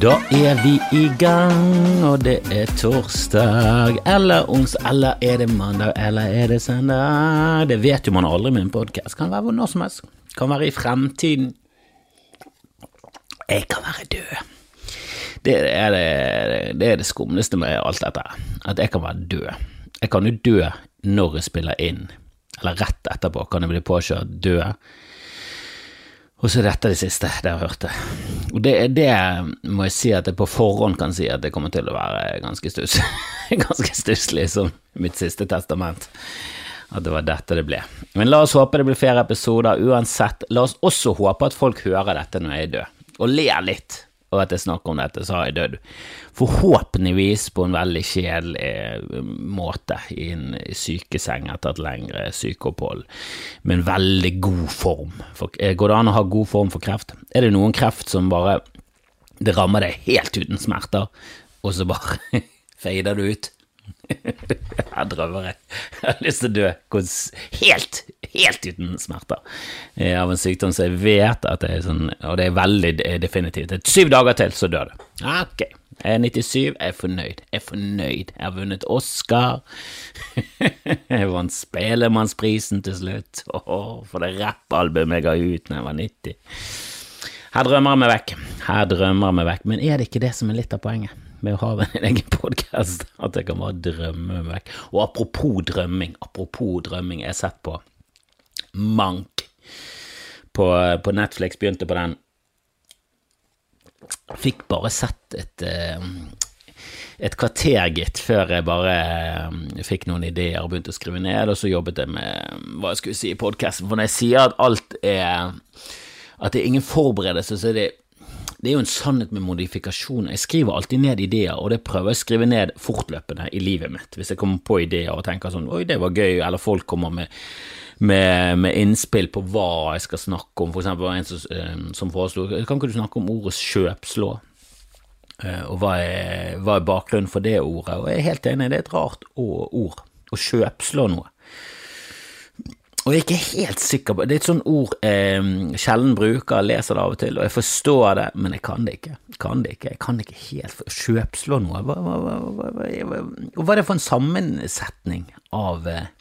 Da er vi i gang, og det er torsdag eller onsdag, eller er det mandag, eller er det søndag? Det vet jo man aldri med en podkast. Kan være når som helst. Kan være i fremtiden. Jeg kan være død. Det er det, det er det skumleste med alt dette, at jeg kan være død. Jeg kan jo dø når jeg spiller inn, eller rett etterpå kan jeg bli påkjørt, dø. Og så dette det siste det jeg hørte. Og det, det må jeg si at jeg på forhånd kan si at det kommer til å være ganske stuss. ganske stusslig som mitt siste testament. At det var dette det ble. Men la oss håpe det blir flere episoder uansett. La oss også håpe at folk hører dette når jeg er død, og ler litt og at jeg snakker om dette, så har jeg dødd. Forhåpentligvis på en veldig kjedelig eh, måte, i en sykeseng etter et lengre sykeopphold, med en veldig god form. For, eh, går det an å ha god form for kreft? Er det noen kreft som bare Det rammer deg helt uten smerter, og så bare fader du ut? Jeg drømmer jeg. Jeg har lyst til å dø helt, helt uten smerter av en sykdom som jeg vet at det er sånn, og det er veldig definitivt. Syv dager til, så dør du. Ok. Jeg er 97, jeg er fornøyd. Jeg er fornøyd. Jeg har vunnet Oscar. Jeg vant Spelemannsprisen til slutt for det rappalbumet jeg ga ut da jeg var 90. Her drømmer jeg meg vekk. Her drømmer jeg meg vekk. Men er det ikke det som er litt av poenget? med å ha en egen podkast, at jeg kan bare drømme meg vekk. Og apropos drømming, apropos drømming, jeg har sett på Mank på, på, Netflix, begynte på den. Fikk bare sett et, eh, et kvarter, gitt, før jeg bare eh, fikk noen ideer og begynte å skrive ned, og så jobbet jeg med hva jeg skulle si i podkasten. For når jeg sier at alt er At det er ingen forberedelse, så det det er jo en sannhet med modifikasjon. Jeg skriver alltid ned ideer, og det prøver jeg å skrive ned fortløpende i livet mitt. Hvis jeg kommer på ideer og tenker sånn oi, det var gøy, eller folk kommer med, med, med innspill på hva jeg skal snakke om. For eksempel en som, eh, som foreslo kan ikke du snakke om ordet kjøpslå? Eh, og hva er, hva er bakgrunnen for det ordet? Og jeg er helt enig, det er et rart ord. Å kjøpslå noe. Og jeg er ikke helt sikker på Det er et sånt ord eh, sjelden bruker, leser det av og til, og jeg forstår det, men jeg kan det ikke. Kan det ikke. Jeg kan ikke helt kjøpslå noe. Hva, hva, hva, hva, er det for en sammensetning av, eh,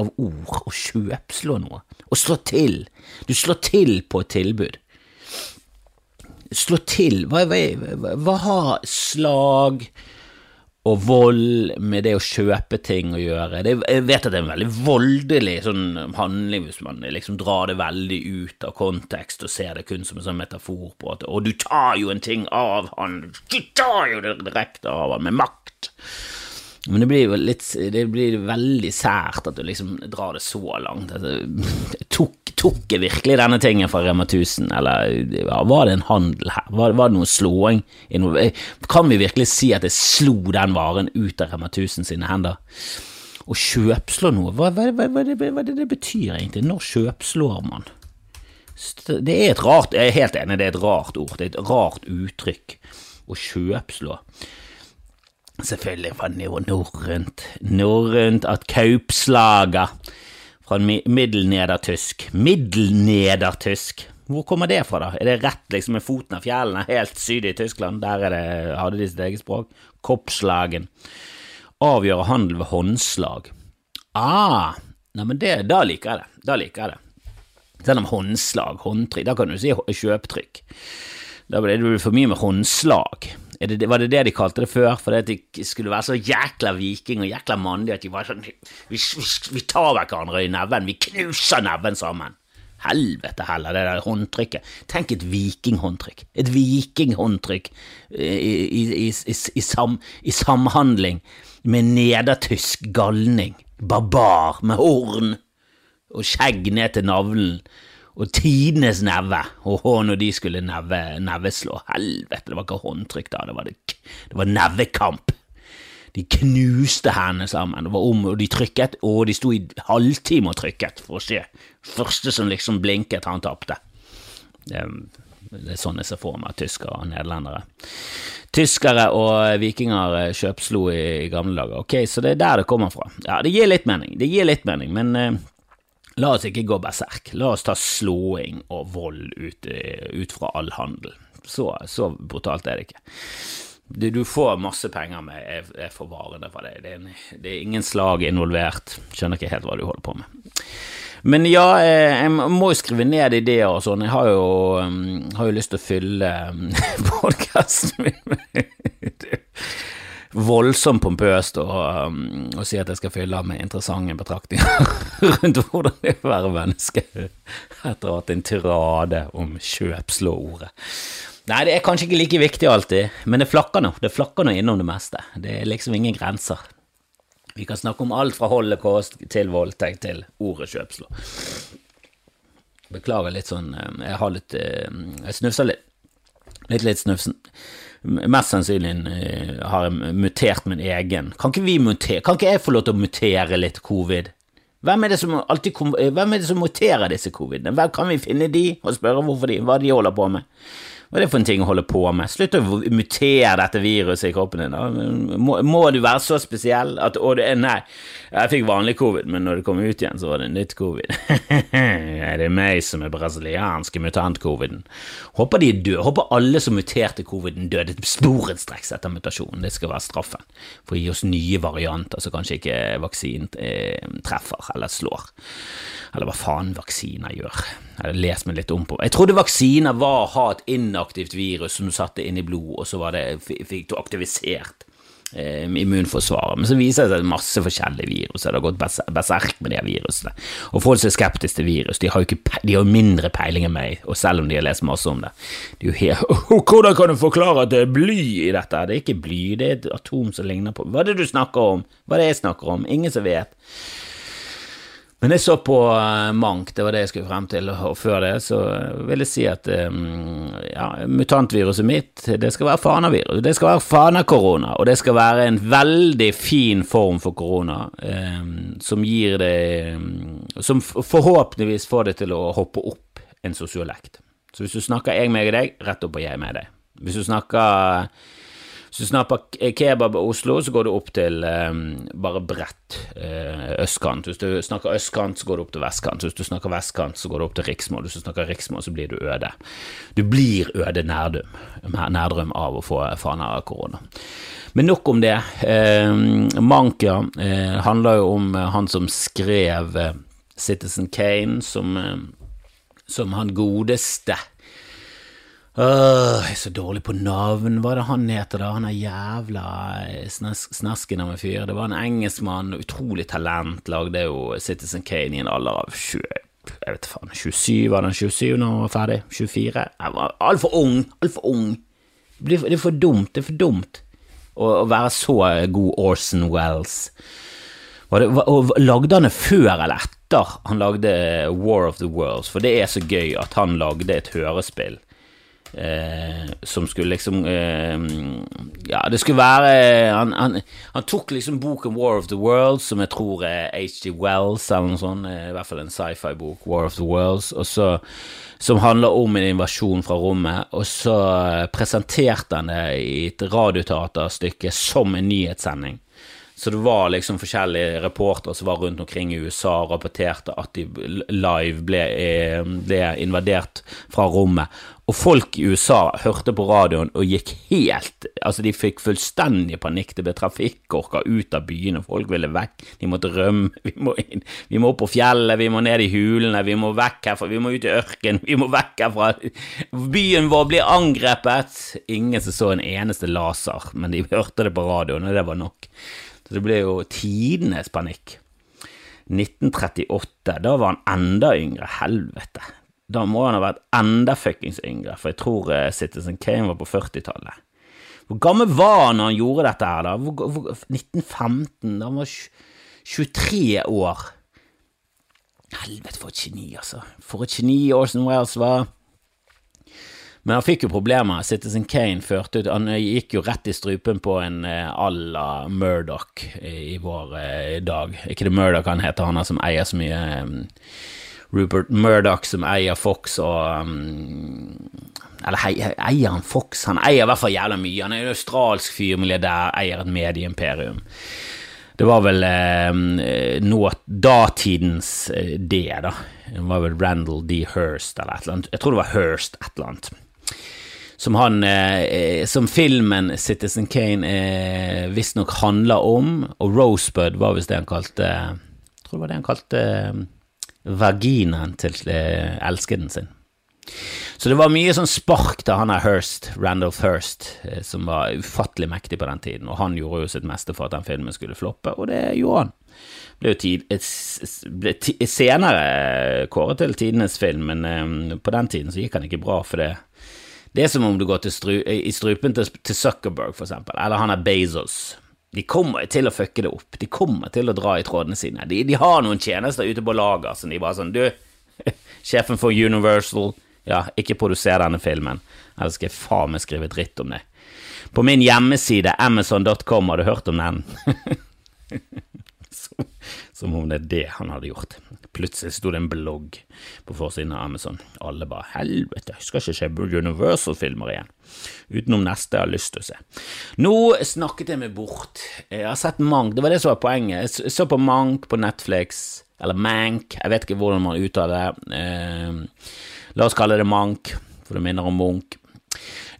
av ord å kjøpslå noe? Å slå til. Du slår til på et tilbud. Slå til. Hva, hva har slag og vold med det å kjøpe ting å gjøre. Det, jeg vet at det er en veldig voldelig sånn handling hvis man liksom drar det veldig ut av kontekst og ser det kun som en sånn metafor på at Og du tar jo en ting av han, du tar jo det direkte av han med makt. Men det blir jo litt Det blir veldig sært at du liksom drar det så langt. Altså, tok, tok jeg virkelig denne tingen fra Rema 1000, eller ja, var det en handel her? Var, var, det noe slåing? Kan vi virkelig si at jeg slo den varen ut av Rema 1000 sine hender? Å kjøpslå noe, hva, hva, hva, hva, det, det betyr egentlig? Når kjøpslår man? Det er et rart, Jeg er helt enig, det er et rart ord, det er et rart uttrykk å kjøpslå. Selvfølgelig fra norrønt, norrønt at kaupslaga fra middelnedertysk. Middelnedertysk, hvor kommer det fra, da? Er det rett liksom med foten av fjellene, helt syd i Tyskland? Der det, hadde de sitt eget språk. Koppslagen. Avgjøre handel ved håndslag. Ah, nei, da liker jeg det. Da liker jeg det. Selv om håndslag, håndtrykk, da kan du si kjøptrykk. Da blir det for mye med håndslag det, var det det de kalte det før? Fordi de skulle være så jækla viking og jækla mandige at de var sånn Vi, vi, vi tar hverandre i neven, vi knuser neven sammen. Helvete heller, det der håndtrykket. Tenk et vikinghåndtrykk. Et vikinghåndtrykk i, i, i, i, sam, i samhandling med nedertysk galning. Barbar med horn og skjegg ned til navlen og tidenes neve, åh, når de skulle neve, neveslå, helvete, det var ikke håndtrykk da, det var, det, det var nevekamp. De knuste hendene sammen, det var om, og de trykket, og de sto i halvtime og trykket for å se. Første som liksom blinket, han tapte. Det, er sånn jeg ser for meg tyskere og nederlendere. Tyskere og vikinger eh, kjøpslo i, i gamle dager. Ok, så det er der det kommer fra. Ja, det gir litt mening, det gir litt mening, men eh, La oss ikke gå berserk. La oss ta slåing og vold ut, ut fra all handel. Så, så, brutalt er det ikke. Du, du får masse penger med jeg, jeg får varene fra deg. Det, det, det er ingen slag involvert. Skjønner ikke helt hva du holder på med. Men ja, eh, jeg må jo skrive ned ideer og sånn. Jeg har jo, mm, har jo lyst til å fylle mm, podkasten min med voldsomt pompøst å, um, og si at jeg skal fylle av med interessante betraktninger rundt hvordan det er å være menneske etter å ha hatt en tirade om kjøpslåordet. Nei, det er kanskje ikke like viktig alltid, men det flakker nå. Det flakker nå innom det meste. Det er liksom ingen grenser. Vi kan snakke om alt fra holocaust til voldtekt til ordet kjøpslå. Beklager litt sånn eh, Jeg har litt eh, Jeg snufser litt. Litt litt snufsen. Mest sannsynlig eh, har mutert min egen. Kan ikke vi mutere? Kan ikke jeg få lov til å mutere litt covid? Hvem er alltid, hvem er det som muterer disse covidene? Hvem kan vi finne de og spørre hvorfor de, hva de holder på med? Hva er det for en ting å holde på med? Slutt å mutere dette viruset i kroppen din. Må, må, du være så spesiell at å, det, Nei, jeg fikk vanlig covid, men når det kom ut igjen, så var det nytt covid. er det meg som er brasilianske mutant-coviden? Håper de er døde. Håper alle som muterte coviden, døde sporenstreks etter mutasjonen. Det skal være straffen. For å gi oss nye varianter som kanskje ikke vaksinen eh, treffer eller slår. Eller hva faen vaksiner gjør. Jeg har lest meg litt om på Jeg trodde vaksiner var å ha et inaktivt virus som du satte inn i blod, og så det, fikk du aktivisert eh, immunforsvaret. Men så viser det seg at masse forskjellige virus. Det har gått berserk med de virusene. Og folk som er skeptiske til virus, de har jo ikke, mindre peiling enn meg, og selv om de har lest masse om det. De er jo helt, Hvordan kan du forklare at det er bly i dette? Det er ikke bly, det er et atom som ligner på Hva er det du snakker om? Hva er det jeg snakker om? Ingen som vet. Men jeg så på uh, Mank, det var det jeg skulle frem til, og før det så vil jeg si at um, ja, mutantviruset mitt, det skal være fanavirus. Det skal være fanakorona, og det skal være en veldig fin form for korona eh, som gir det Som forhåpentligvis får det til å hoppe opp en sosiolekt. Så hvis du snakker jeg meg og deg, rett opp og jeg med deg. Hvis du snakker hvis du snakker kebab i Oslo, så går du opp til um, bare bredt uh, østkant. Hvis du snakker østkant, så går du opp til vestkant. Hvis du snakker vestkant, så går du opp til riksmål. Hvis du snakker riksmål, så blir du øde. Du blir øde nærdum, nærdrøm av å få faner av korona. Men nok om det. Uh, Mankia uh, handler jo om han som skrev Citizen Kane, som, som han godeste Åh, jeg er så dårlig på navn. Hva er det han heter, da? Han er jævla eh, snask, snasken av en fyr. Det var en engelskmann, utrolig talent, lagde jo Citizen Kane i en alder av 20, jeg vet faen, 27, var den 27 når han var ferdig? 24? Jeg var altfor ung, altfor ung. Det er for dumt, det er for dumt å, å være så god Orson Wells. Var det, og lagde han det før eller etter han lagde War of the Worlds? For det er så gøy at han lagde et hørespill Eh, som skulle liksom eh, Ja, det skulle være han, han, han, tok liksom boken War of the Worlds, som jeg tror er HG Wells, eller noe sånt, eh, i hvert fall en sci-fi-bok, War of the Worlds, så, som handler om en invasjon fra rommet, og så presenterte han det i et radioteaterstykke som en nyhetssending. Så det var liksom forskjellige reportere som var rundt omkring i USA og rapporterte at de live ble, eh, ble, invadert fra rommet. Og folk i USA hørte på radioen og gikk helt Altså, de fikk fullstendig panikk. Det ble trafikkorker ut av byene, folk ville vekk, de måtte rømme. Vi må, inn, vi må opp på fjellet, vi må ned i hulene, vi må vekk herfra, vi må ut i ørkenen, vi må vekk herfra. Byen vår blir angrepet. Ingen som så en eneste laser, men de hørte det på radioen, og det var nok. Så det ble jo tidenes panikk. 1938, da var han enda yngre. Helvete. Da må han ha vært enda fuckings yngre, for jeg tror uh, Citizen Kane var på 40-tallet. Hvor gammel var han når han gjorde dette her, da? Hvor, hvor, 1915? Da han var 23 år. Helvete, for et geni, altså. For et geni Orson Wells var. Men han fikk jo problemer. Citizen Kane førte ut Han gikk jo rett i strupen på en à eh, la Murdoch i vår eh, dag. Ikke det Murdoch han heter, han er som eier så mye Rupert Murdoch som eier Fox og um, Eller eier han Fox? Han eier i hvert fall jævla mye. Han er en australsk fyr, milliardær, eier et medieimperium. Det var vel eh, nå, datidens eh, det, da. Det var vel Randall D. Hirst eller et eller annet. Jeg tror det var Hirst et eller annet. Som han eh, Som filmen Citizen Kane eh, visstnok handler om, og Rosebud var visst det han kalte Jeg tror det var det han kalte eh, vaginaen til eh, elskeden sin. Så det var mye sånn spark da han er Hirst, Randolph Hirst, eh, som var ufattelig mektig på den tiden, og han gjorde jo sitt meste for at den filmen skulle floppe, og det gjorde han. Ble jo tid, ble senere kåret til tidenes film, men på den tiden så gikk han ikke bra for det. Det er som om du går stru, i strupen til, til Zuckerberg, for eksempel, eller han er Bezos. De kommer til å fucke det opp, de kommer til å dra i trådene sine. De, de har noen tjenester ute på lager som de bare sånn Du, sjefen for Universal ja, ikke produser denne filmen, ellers skal jeg faen meg skrive dritt om det. På min hjemmeside, amazon.com, har du hørt om den? som, om det er det han hadde gjort. Plutselig sto det en blogg på forsiden av Amazon. Alle bare 'helvete, jeg skal ikke se Universal-filmer igjen', utenom neste jeg har lyst til å se. Nå snakket jeg meg bort. Jeg har sett Mank, det var det som var poenget. Jeg så på Mank på Netflix, eller Mank, jeg vet ikke hvordan man uttaler det. Eh, La oss kalle det Mank, for det minner om Munch.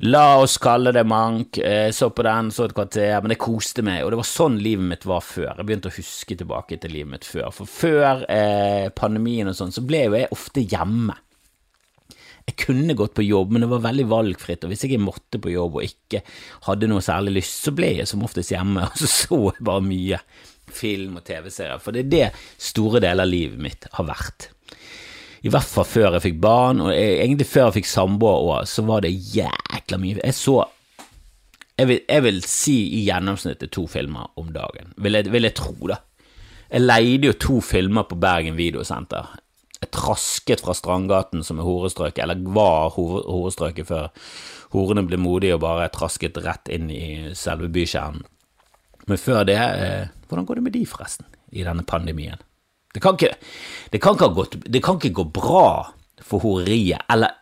La oss kalle det Mank. Jeg så på den, så et kvarter, men det koste meg, og det var sånn livet mitt var før. Jeg begynte å huske tilbake til livet mitt før, for før eh, pandemien og sånn, så ble jo jeg ofte hjemme. Jeg kunne gått på jobb, men det var veldig valgfritt, og hvis jeg måtte på jobb og ikke hadde noe særlig lyst, så ble jeg som oftest hjemme, og så så jeg bare mye film og TV-serier, for det er det store deler av livet mitt har vært. I hvert fall før jeg fikk barn, og egentlig før jeg fikk samboer òg, så var det jækla mye. Jeg så jeg vil, jeg vil, si i gjennomsnittet to filmer om dagen, vil jeg, vil jeg tro, da. Jeg leide jo to filmer på Bergen Videosenter. Jeg trasket fra Strandgaten, som er horestrøket, eller var horestrøket før horene ble modige og bare trasket rett inn i selve bykjernen. Men før det, eh, hvordan går det med de, forresten, i denne pandemien? Det kan ikke, det kan ikke, gått, det kan ikke gå bra for horeriet, eller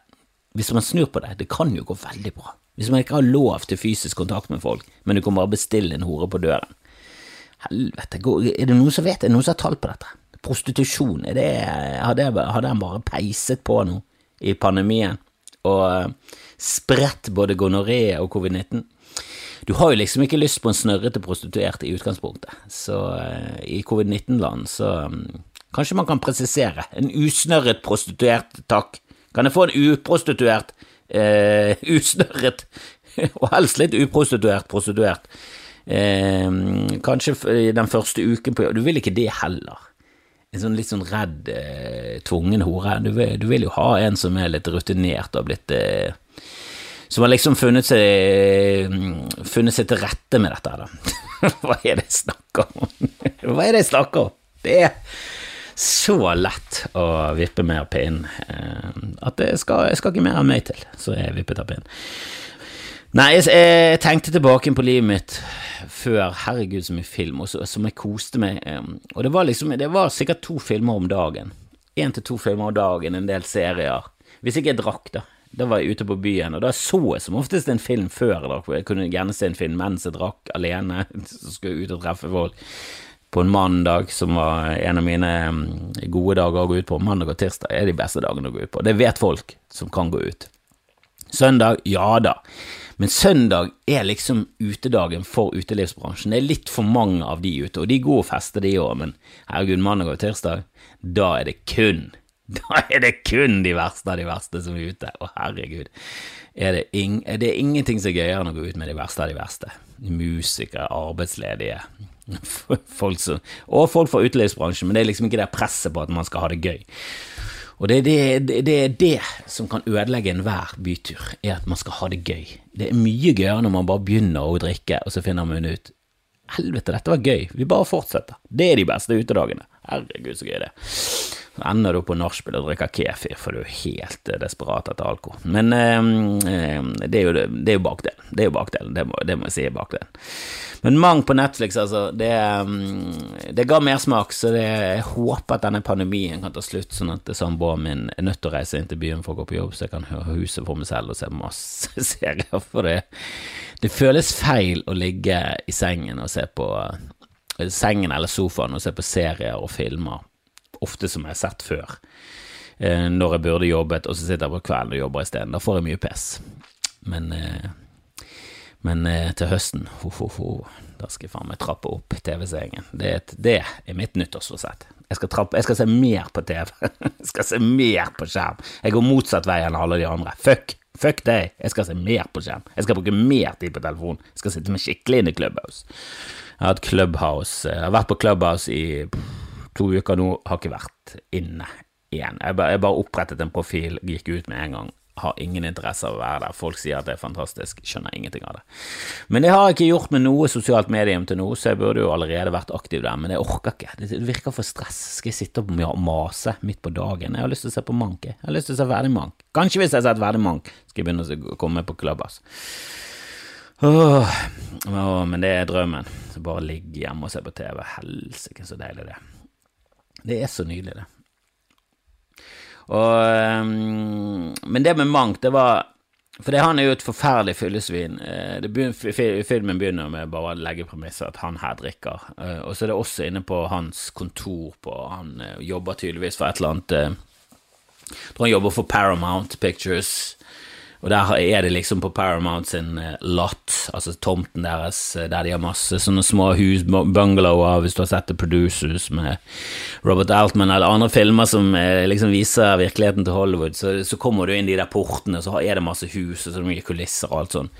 hvis man snur på det, det kan jo gå veldig bra. Hvis man ikke har lov til fysisk kontakt med folk, men du kan bare bestille en hore på døren. Helvete, er det noen som vet, er det noen som har tall på dette? Prostitusjon, er det, har, det, har den bare peiset på nå i pandemien og uh, spredt både gonoré og covid-19? Du har jo liksom ikke lyst på en snørrete prostituert i utgangspunktet, så uh, i covid-19-land så um, Kanskje man kan presisere. En usnørret prostituert, takk. Kan jeg få en uprostituert, uh, usnørret, og helst litt uprostituert prostituert? Uh, kanskje den første uken på jobb. Du vil ikke det heller. En sånn litt sånn redd, tvungen hore. Du vil, du vil, jo ha en som er litt rutinert og har blitt som har liksom funnet seg, funnet seg til rette med dette. da. Hva er det jeg snakker om? Hva er det jeg snakker om? Det er så lett å vippe mer pinn eh, at det skal, skal ikke mer enn meg til, så jeg vippet av pinnen. Nei, jeg, jeg, tenkte tilbake på livet mitt før, herregud så mye film, og så, som jeg koste meg. Eh, og det var liksom, det var sikkert to filmer om dagen. Én til to filmer om dagen, en del serier. Hvis ikke jeg drakk, da. Da var jeg ute på byen, og da så jeg som oftest en film før. Da. Jeg kunne gjerne se en film mens jeg drakk alene, så skulle jeg ut og treffe folk på en mandag, som var en av mine mm, gode dager å gå ut på. Mandag og tirsdag er de beste dagene å gå ut på. Det vet folk som kan gå ut. Søndag, ja da. Men søndag er liksom utedagen for utelivsbransjen. Det er litt for mange av de ute, og de går og fester, de òg, men herregud, mandag og tirsdag, da er det kun Da er det kun de verste av de verste som er ute. Å, herregud. Er det, ing, det ingenting som er gøyere enn å gå ut med de verste av de verste? Musikere, arbeidsledige, folk som, og folk fra utelivsbransjen, men det er liksom ikke det presset på at man skal ha det gøy. Og det er det, det, er det som kan ødelegge enhver bytur, er at man skal ha det gøy. Det er mye gøyere når man bare begynner å drikke, og så finner man ut Helvete, dette var gøy, vi bare fortsetter. Det er de beste utedagene. Herregud, så gøy det er. Ender du på nachspiel og drikker kefir, for du er helt eh, desperat etter alkohol. Men eh, det, er jo, det er jo bakdelen. Det er jo bakdelen, det må, det må jeg si er bakdelen. Men Mang på Netflix, altså, det, det ga mersmak, så det, jeg håper at denne pandemien kan ta slutt, sånn at samboeren min er nødt til å reise inn til byen for å gå på jobb, så jeg kan høre huset for meg selv og se masse serier. For det, det føles feil å ligge i sengen og se på sengen eller sofaen og se på serier og filmer, ofte som jeg har sett før, eh, når jeg burde jobbet, og så sitter jeg på kvelden og jobber isteden. Da får jeg mye pes. Men, eh, men eh, til høsten, ho, ho, ho, da skal jeg faen meg trappe opp TV-seingen. Det, det, er mitt nyttårsforsett. Jeg skal, trappe, jeg skal se mer på TV. jeg skal se mer på skjerm. Jeg går motsatt vei enn alle de andre. Fuck! Fuck deg, jeg skal se mer på skjerm. Jeg skal bruke mer tid på telefon. Jeg skal sitte meg skikkelig inn i Clubhouse. Jeg har hatt Clubhouse Jeg har vært på Clubhouse i to uker nå, har ikke vært inne igjen. Jeg bare, jeg bare opprettet en profil, gikk ut med en gang har ingen interesse av å være der. Folk sier at det er fantastisk, skjønner ingenting av det. Men det har jeg ikke gjort med noe sosialt medium til nå, så jeg burde jo allerede vært aktiv der, men jeg orker ikke. Det virker for stress. Skal jeg sitte og mase midt på dagen? Jeg har lyst til å se på Mank, jeg. har lyst til å se Verdig Mank. Kanskje hvis jeg har sett Verdig Mank, skal jeg begynne å komme på. Åh, åh, men det er drømmen. Så bare ligge hjemme og se på TV. Helsike, så deilig det er. Det er så nydelig, det. Og, um, men det med Mank, det var For det, han er jo et forferdelig fyllesvin. Eh, begynner, filmen begynner med bare å legge premisset at han her drikker. Eh, og så er det også inne på hans kontor på Han eh, jobber tydeligvis for et eller annet Jeg tror han jobber for Paramount Pictures. Og der er det liksom på Paramount sin eh, lot, altså tomten deres, eh, der de har masse sånne små hus, bungalower, hvis du har sett The Producers med Robert Altman, eller andre filmer som eh, liksom viser virkeligheten til Hollywood, så, så kommer du inn de der portene, så er det masse hus og så mye kulisser og alt sånn.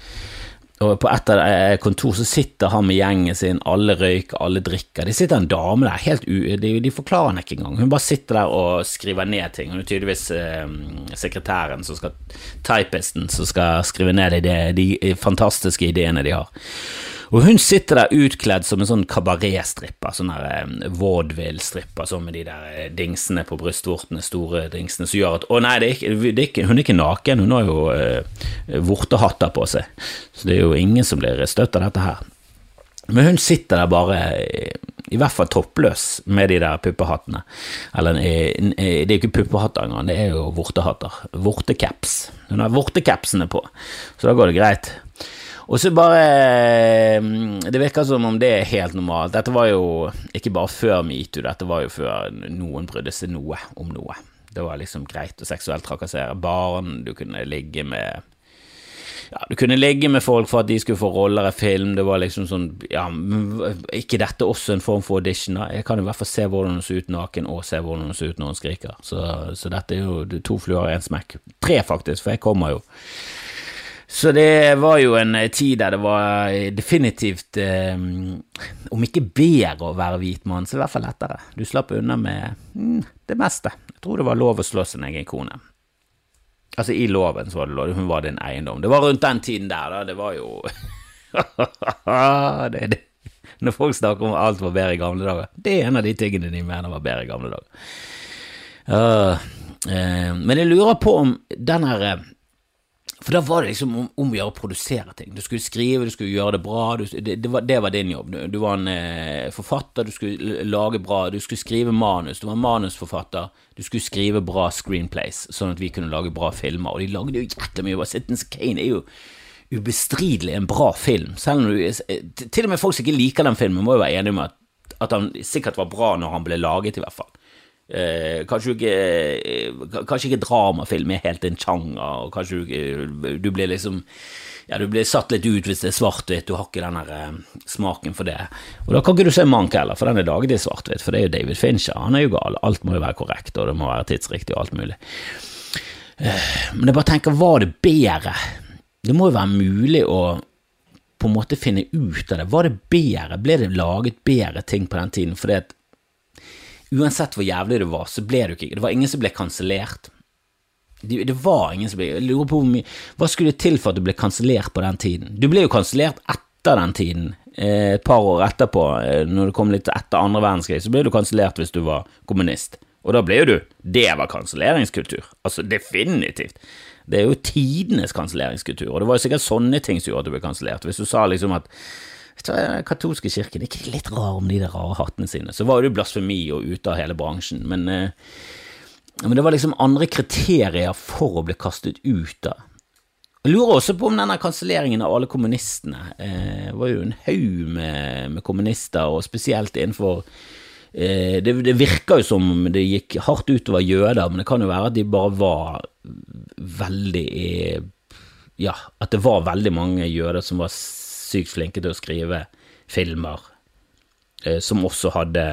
Og på et av eh, kontor så sitter han med gjengen sin, alle røyker, alle drikker. Det sitter en dame der, helt u... De, de forklarer henne ikke engang. Hun bare sitter der og skriver ned ting. Hun er tydeligvis eh, sekretæren som skal Typisten som skal skrive ned de, de fantastiske ideene de har. Og hun sitter der utkledd som en sånn kabaretstripper, sånn der eh, vaudeville-stripper, sånn med de der eh, dingsene på brystvortene, store dingsene, som gjør at Å nei, er er ikke, hun er ikke naken, hun har jo uh, vortehatter på seg, så det er jo ingen som blir støtt av dette her. Men hun sitter der bare i hvert fall toppløs med de der puppehattene. Eller eh, det er jo ikke puppehatter engang, det er jo vortehatter. Vortecaps. Hun har vortecapsene på, så da går det greit. Og så bare mm, Det virker som om det er helt normalt. Dette var jo ikke bare før metoo, dette var jo før noen brydde seg noe om noe. Det var liksom greit å seksuelt trakassere barn, du kunne ligge med ja, du kunne ligge med folk for at de skulle få roller i film. Det var liksom sånn Ja, ikke dette også en form for audition? Jeg kan i hvert fall se hvordan hun ser ut naken, og se hvordan hun ser ut når hun skriker. Så, så dette er jo to fluer i én smekk. Tre, faktisk, for jeg kommer jo så det var jo en eh, tid der det var eh, definitivt um, Om ikke bedre å være hvit mann, så i hvert fall lettere. Du slapp unna med mm, det meste. Jeg tror det var lov å slå sin egen kone. Altså, i loven så var det lov, hun var din eiendom. Det var rundt den tiden der, da. Det var jo det, det. Når folk snakker om alt var bedre i gamle dager, det er en av de tingene de mener var bedre i gamle dager. Uh, uh, men jeg lurer på om den her for da var det liksom om, om å gjøre å produsere ting. Du skulle skrive, du skulle gjøre det bra. Du, det, det, var, det, var, din jobb. Du, du var en eh, forfatter, du skulle lage bra, du skulle skrive manus. Du var manusforfatter, du skulle skrive bra screenplays, sånn at vi kunne lage bra filmer. Og de lagde jo jævlig mye. Citizens Kane er jo ubestridelig en bra film. Selv om du, eh, til og med folk som ikke liker den filmen, må jo være enige med at, at han sikkert var bra når han ble laget, i hvert fall. Eh, kanskje, ikke, eh, kanskje ikke dramafilm er helt en sjanger, og kanskje du, eh, du blir liksom ja, du blir satt litt ut hvis det er svart-hvitt, du har ikke den eh, smaken for det. Og da kan ikke du se Mank heller, for den er laget i svart-hvitt, for det er jo David Fincher, han er jo gal, alt må jo være korrekt, og det må være tidsriktig og alt mulig. Eh, men jeg bare tenker, var det bedre? Det må jo være mulig å på en måte finne ut av det. Var det bedre? Ble det laget bedre ting på den tiden? Fordi at uansett hvor jævlig det var, så ble det ikke Det var ingen som ble kansellert. Det, det, var ingen som ble Jeg lurer på hvor mye Hva skulle det til for at du ble kansellert på den tiden? Du ble jo kansellert etter den tiden. Eh, et par år etterpå, eh, når det kom litt etter andre verdenskrig, så ble du kansellert hvis du var kommunist. Og da ble jo du Det var kanselleringskultur. Altså, definitivt. Det er jo tidenes kanselleringskultur, og det var jo sikkert sånne ting som gjorde at du ble kansellert. Hvis du sa liksom at den katolske kirken er ikke litt rar om de der rare hattene sine. Så var det jo blasfemi og ute av hele bransjen, men, eh, men det var liksom andre kriterier for å bli kastet ut av. Jeg lurer også på om denne kanselleringen av alle kommunistene eh, var jo en haug med, med, kommunister, og spesielt innenfor eh, det, det virker jo som det gikk hardt utover jøder, men det kan jo være at de bare var veldig Ja, at det var veldig mange jøder som var sykt flinke til å skrive filmer, eh, som også hadde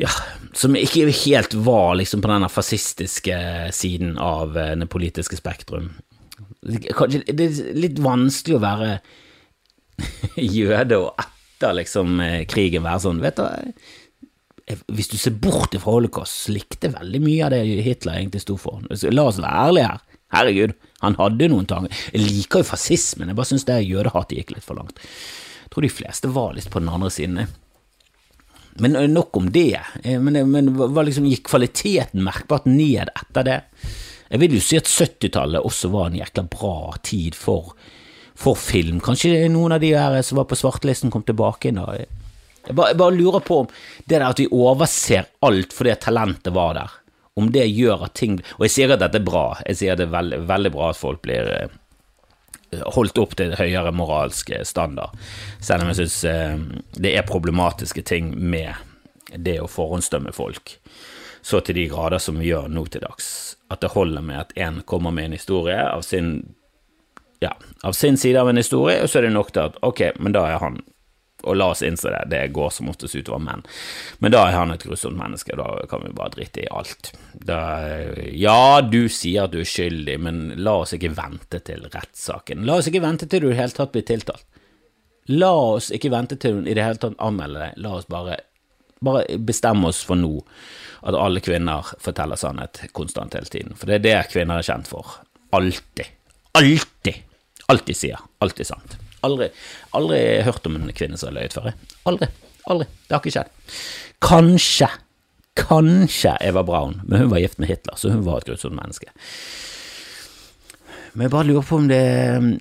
ja, som ikke helt var liksom på den fascistiske siden av eh, det politiske spektrum. Kanskje det er litt vanskelig å være jøde og etter liksom eh, krigen være sånn, vet du Hvis du ser bort fra holocaust, så likte veldig mye av det Hitler egentlig sto for. La oss være ærlige her. Herregud, han hadde noen tanker. Jeg liker jo fascismen, jeg bare syns det jødehatet gikk litt for langt. Jeg tror de fleste var litt på den andre siden. Men eh, nok om det. Men, men liksom, gikk kvaliteten merkbart ned etter det? Jeg vil jo si at 70-tallet også var en jækla bra tid for, for, film. Kanskje noen av de her som var på svartelisten kom tilbake inn. Jeg bare, jeg bare lurer på om det der at vi overser alt fordi talentet var der, om det gjør at ting Og jeg sier at dette er bra, jeg sier at det er veldig, veldig bra at folk blir eh, holdt opp til høyere moralsk standard, selv om jeg synes eh, det er problematiske ting med det å forhåndsdømme folk. Så til de grader som vi gjør nå til dags. At det holder med at én kommer med en historie av sin, ja, av sin side av en historie, og så er det nok til at ok, men da er han og la oss innse det, det går som oftest utover menn. Men da er han et grusomt menneske, da kan vi bare drite i alt. Da, ja, du sier at du er skyldig, men la oss ikke vente til rettssaken. La oss ikke vente til du i det hele tatt blir tiltalt. La oss ikke vente til hun i det hele tatt anmelder deg, la oss bare, bare bestemme oss for nå at alle kvinner forteller sannhet konstant hele tiden. For det er det kvinner er kjent for. Alltid. Alltid. Alltid sier. Alltid sant. Aldri, aldri hørt om en kvinne som har løyet før. Aldri. Aldri. Det har ikke skjedd. Kanskje, kanskje Eva Braun, men hun var gift med Hitler, så hun var et grusomt menneske. Men jeg bare lurer på om det,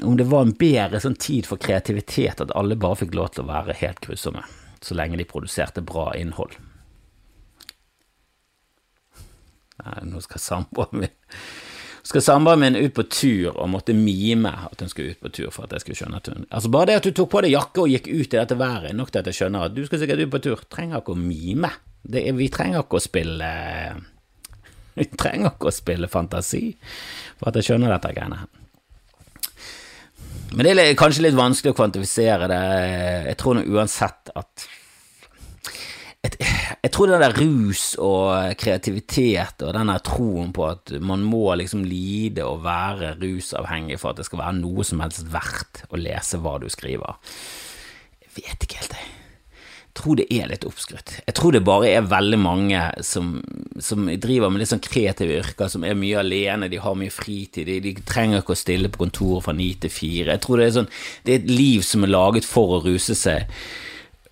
om det var en bedre sånn tid for kreativitet, at alle bare fikk lov til å være helt grusomme, så lenge de produserte bra innhold. Nei, Nå skal samboeren min skal samboeren min ut på tur og måtte mime at hun skulle ut på tur for at jeg skulle skjønne at hun Altså Bare det at du tok på deg jakke og gikk ut i dette været, nok til at jeg skjønner at du skal sikkert ut på tur. Trenger ikke å mime. Er, vi trenger ikke å spille Vi trenger ikke å spille fantasi for at jeg skjønner dette greiene. Men det er kanskje litt vanskelig å kvantifisere det. Jeg tror nå uansett at et, jeg tror det der rus og kreativitet og den der troen på at man må liksom lide og være rusavhengig for at det skal være noe som helst verdt å lese hva du skriver, jeg vet ikke helt, jeg. Jeg tror det er litt oppskrytt. Jeg tror det bare er veldig mange som, som, driver med litt sånn kreative yrker, som er mye alene, de har mye fritid, de, de trenger ikke å stille på kontoret fra ni til fire. Jeg tror det er sånn Det er et liv som er laget for å ruse seg,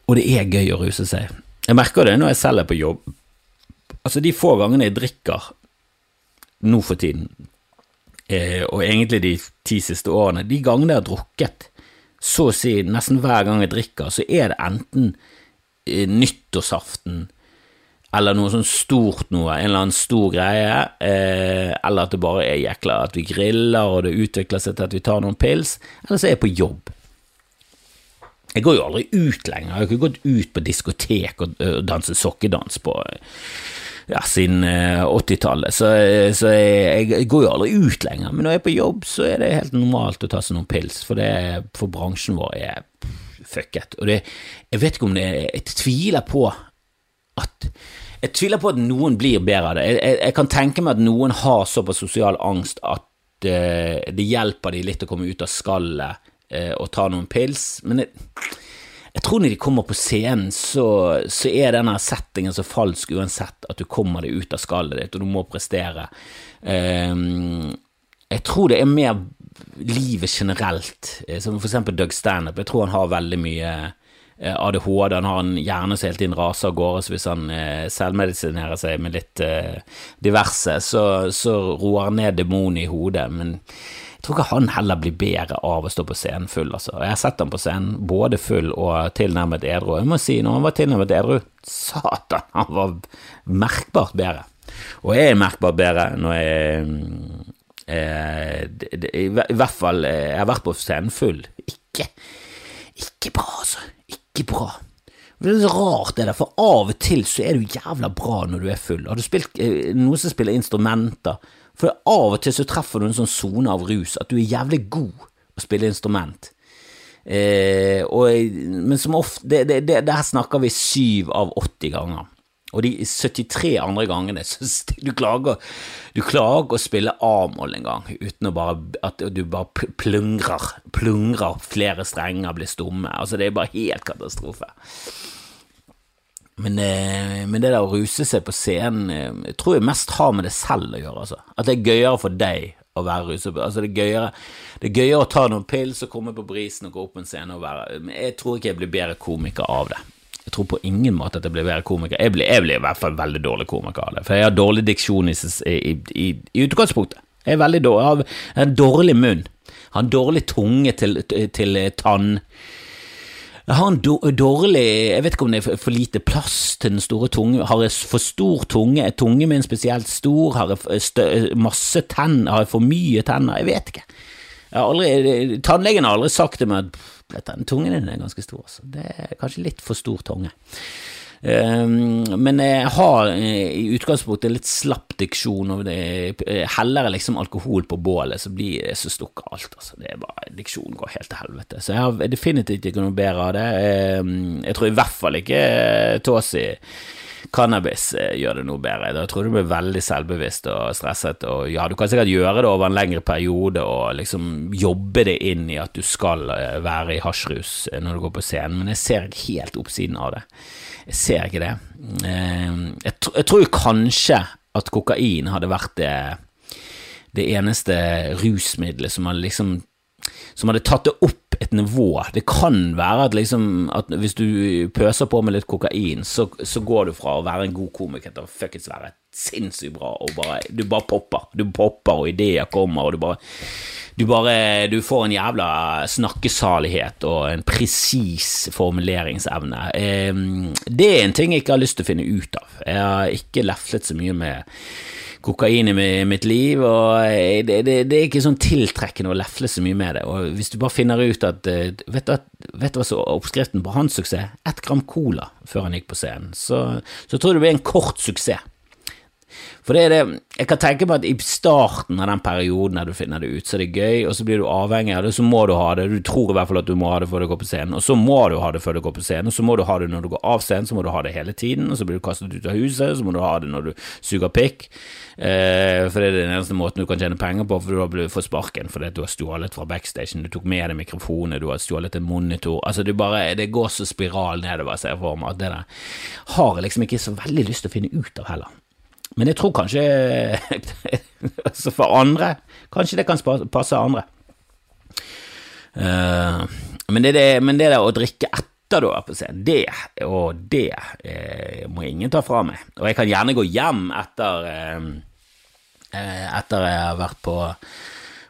og det er gøy å ruse seg. Jeg merker det når jeg selv er på jobb. Altså, de få gangene jeg drikker nå for tiden, eh, og egentlig de ti siste årene, de gangene jeg har drukket, så å si nesten hver gang jeg drikker, så er det enten eh, nyttårsaften eller noe sånn stort noe, en eller annen stor greie, eh, eller at det bare er jækla at vi griller og det utvikler seg til at vi tar noen pils, eller så er jeg på jobb. Jeg går jo aldri ut lenger. Jeg har ikke gått ut på diskotek og, og danset sokkedans på ja, siden 80-tallet, så, så jeg, jeg, går jo aldri ut lenger. Men når jeg er på jobb, så er det helt normalt å ta seg noen pils, for, det, for bransjen vår er fucket. Og det, jeg vet ikke om det Jeg tviler på at jeg tviler på at noen blir bedre av det. Jeg, jeg, jeg kan tenke meg at noen har såpass sosial angst at uh, det hjelper de litt å komme ut av skallet eh, og ta noen pils. Men jeg, jeg, tror når de kommer på scenen, så, så, er denne settingen så falsk uansett at du kommer deg ut av skallet ditt, og du må prestere. Eh, jeg tror det er mer livet generelt, eh, som for eksempel Doug Stanhope. Jeg tror han har veldig mye eh, ADHD, han har en hjerne som hele tiden raser av gårde, så hvis han eh, selvmedisinerer seg med litt eh, diverse, så, så roer han ned demonen i hodet. Men jeg tror ikke han heller blir bedre av å stå på scenen full, altså. Jeg har sett ham på scenen både full og tilnærmet edru. Jeg må si, når han var tilnærmet edru, satan, han var merkbart bedre. Og jeg er merkbart bedre når jeg Eh, det, i, I hvert fall eh, Jeg har vært på scenen full. Ikke, ikke bra, altså. Ikke bra. Det er så rart, det der, for av og til så er du jævla bra når du er full. Har du spilt eh, noen som spiller instrumenter? For av og til så treffer du en sånn sone av rus at du er jævlig god å spille instrument. Eh, og, men som ofte det, det, det, Der snakker vi syv av 80 ganger. Og de 73 andre gangene så du klager, du klager å spille A-moll en gang, uten bare at du bare plungrer, plungrer, flere strenger blir stumme. Altså, det er bare helt katastrofe. Men, eh, men, det der å ruse seg på scenen jeg eh, tror jeg mest har med det selv å gjøre. Altså. At det er gøyere for deg å være ruset. Altså, det, er gøyere, det er gøyere å ta noen pils og komme på brisen og gå opp en scene og være Men jeg tror ikke jeg blir bedre komiker av det. Jeg tror på ingen måte at jeg blir bedre komiker. Jeg blir, jeg blir, i hvert fall veldig dårlig komiker av det, for jeg har dårlig diksjon i, i, i, i utgangspunktet. Jeg dårlig, jeg har en dårlig munn. Jeg har en dårlig tunge til, til, til tann jeg har en dårlig Jeg vet ikke om det er for lite plass til den store tunge. Har jeg for stor tunge? Er tungen min spesielt stor? Har jeg masse tenner? Har jeg for mye tenner? Jeg vet ikke. Jeg aldri, tannlegen har aldri sagt til meg at den tungen din er ganske stor. Så det er kanskje litt for stor tunge. Ehm, men jeg har eh, i utgangspunktet litt slapp diksjon, og heller liksom alkohol på bålet, så blir det så stukker alt. Altså. Det er bare, Diksjonen går helt til helvete. Så jeg har definitivt ikke noe bedre av det. Ehm, jeg tror i hvert fall ikke eh, Tåsi cannabis eh, gjør det noe bedre. Da tror du blir veldig selvbevisst og stresset. Og ja, du kan sikkert gjøre det over en lengre periode og liksom jobbe det inn i at du skal være i hasjrus når du går på scenen, men jeg ser helt oppsiden av det. Jeg ser ikke det. Eh, jeg, jeg tror kanskje at kokain hadde vært det, det eneste rusmiddelet som hadde liksom som hadde tatt det opp et nivå. Det kan være at, liksom, at hvis du pøser på med litt kokain, så, så, går du fra å være en god komiker til å fuckings være sinnssykt bra, og bare, du bare popper. Du popper, og ideer kommer, og du bare du bare Du får en jævla snakkesalighet og en presis formuleringsevne. Det er en ting jeg ikke har lyst til å finne ut av. Jeg har ikke leflet så mye med kokain i mitt liv, og det, det, det, er ikke sånn tiltrekkende å lefle så mye med det. Og hvis du bare finner ut at eh, du, vet du hva som er oppskriften på hans suksess? Ett gram cola før han gikk på scenen. Så, så tror jeg det blir en kort suksess. For det er det Jeg kan tenke meg at i starten av den perioden der du finner det ut, så er det gøy, og så blir du avhengig av det, så må du ha det. Du tror i hvert fall at du må ha det før du går på scenen, og så må du ha det før du går på scenen, og så må du ha det når du går av scenen, så må du ha det hele tiden, og så blir du kastet ut av huset, så må du ha det når du suger pikk. Eh, for det er den eneste måten du kan tjene penger på, for du har fått sparken fordi du har stjålet fra backstagen, du tok med deg mikrofoner, du har stjålet en monitor Altså, du bare, det går så spiral nedover, ser jeg for meg, at det der har jeg liksom ikke så veldig lyst til å finne ut av heller. Men jeg tror kanskje altså For andre Kanskje det kan passe andre. Uh, men, det, det, men det der å drikke etter er scenen, det og det eh, må ingen ta fra meg. Og jeg kan gjerne gå hjem etter eh, eh etter jeg har vært på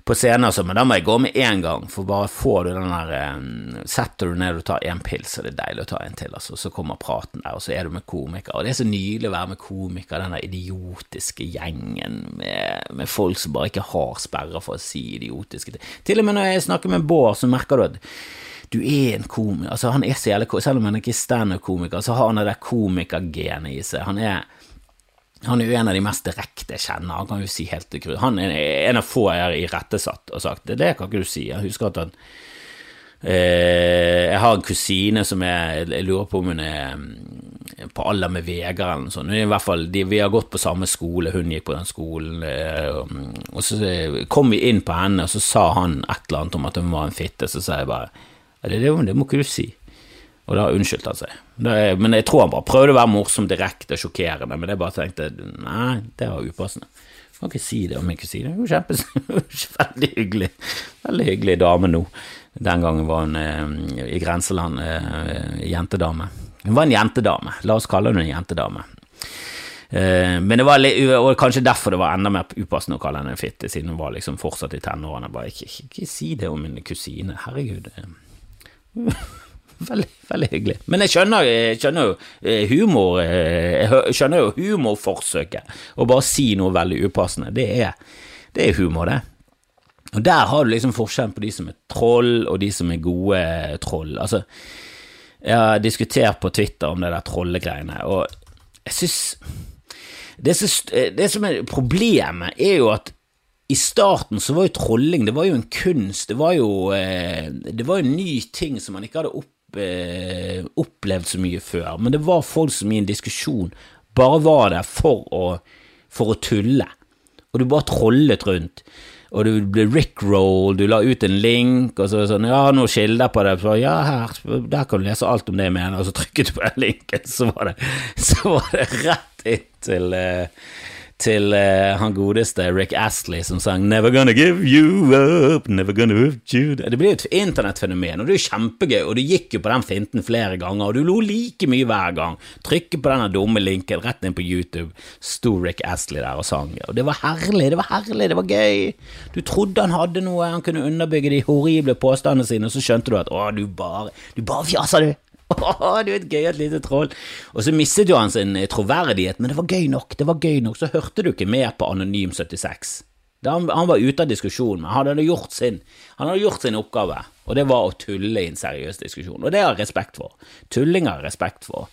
på scenen, altså, men da må jeg gå med én gang, for bare får du den der um, Setter du ned og tar én pils, så det er deilig å ta en til, altså. Så kommer praten der, og så er du med komikere. Og det er så nydelig å være med komikere, den der idiotiske gjengen med, med, folk som bare ikke har sperrer for å si idiotiske ting. Til og med når jeg snakker med Bård, så merker du at du er en komiker. Altså, han er så jævlig Selv om han ikke er standup-komiker, så har han det der komikergenet i seg. Han er han er jo en av de mest direkte jeg kjenner. Han kan jo si helt til Han er en av få jeg har irettesatt og sagt det, det kan ikke du si. Jeg husker at han eh, Jeg har en kusine som jeg, jeg lurer på om hun er mm, på alder med Vegard eller noe sånt. I hvert fall, de, Vi har gått på samme skole, hun gikk på den skolen. Eh, og så kom vi inn på henne, og så sa han et eller annet om at hun var en fitte. Så sa jeg bare det, det, det må ikke du si. Og da unnskyldte han seg. Er, men jeg tror han bare prøvde å være morsom, direkte, og sjokkerende, men jeg bare tenkte nei, det var upassende. Jeg kan ikke si det om jeg ikke sier det. Hun kjempes veldig hyggelig. Veldig hyggelig dame nå. Den gangen var hun eh, i grenseland eh, jentedame. Hun var en jentedame, la oss kalle henne en jentedame. Eh, men det var litt, og kanskje derfor det var enda mer upassende å kalle henne en fitte, siden hun var liksom fortsatt i tenårene. Bare ikke, ikke, ikke si det om min kusine, herregud. Veldig, veldig hyggelig. Men jeg skjønner, jeg skjønner jo eh, humor eh, Jeg skjønner jo humorforsøket. Å bare si noe veldig upassende, det er Det er humor, det. Og der har du liksom forskjellen på de som er troll, og de som er gode troll. Altså, jeg har diskutert på Twitter om det der trollegreiene, og jeg syns det, det, som er problemet, er jo at i starten så var jo trolling det var jo en kunst, det var jo, eh, det var en ny ting som man ikke hadde opp, eh, opplevd så mye før. Men det var folk som i en diskusjon bare var der for å, for å tulle, og du bare trollet rundt og du ble rickroll, du la ut en link, og så sånn Ja, noen kilder på det. Så, ja, her, der kan du lese alt om det jeg mener. Og så trykket du på den linken, så var det, så var det rett inn til uh, til uh, han godeste Rick Astley som sang 'Never Gonna Give You Up', 'Never Gonna give You' Det blir jo et internettfenomen, og det er jo kjempegøy, og du gikk jo på den finten flere ganger, og du lo like mye hver gang. Trykket på denne dumme linken rett inn på YouTube, sto Rick Astley der og sang, og det var herlig, det var herlig, det var gøy. Du trodde han hadde noe, han kunne underbygge de horrible påstandene sine, og så skjønte du at å, du bare, du bare fjaser, du. Åh, du er et gøyalt lite troll. Og så mistet jo han sin eh, troverdighet, men det var gøy nok, det var gøy nok. Så hørte du ikke mer på Anonym 76. Han, han, var ute av diskusjonen, men han hadde gjort sin, han hadde gjort sin oppgave, og det var å tulle i en seriøs diskusjon. Og det har jeg respekt for. Tulling har jeg respekt for.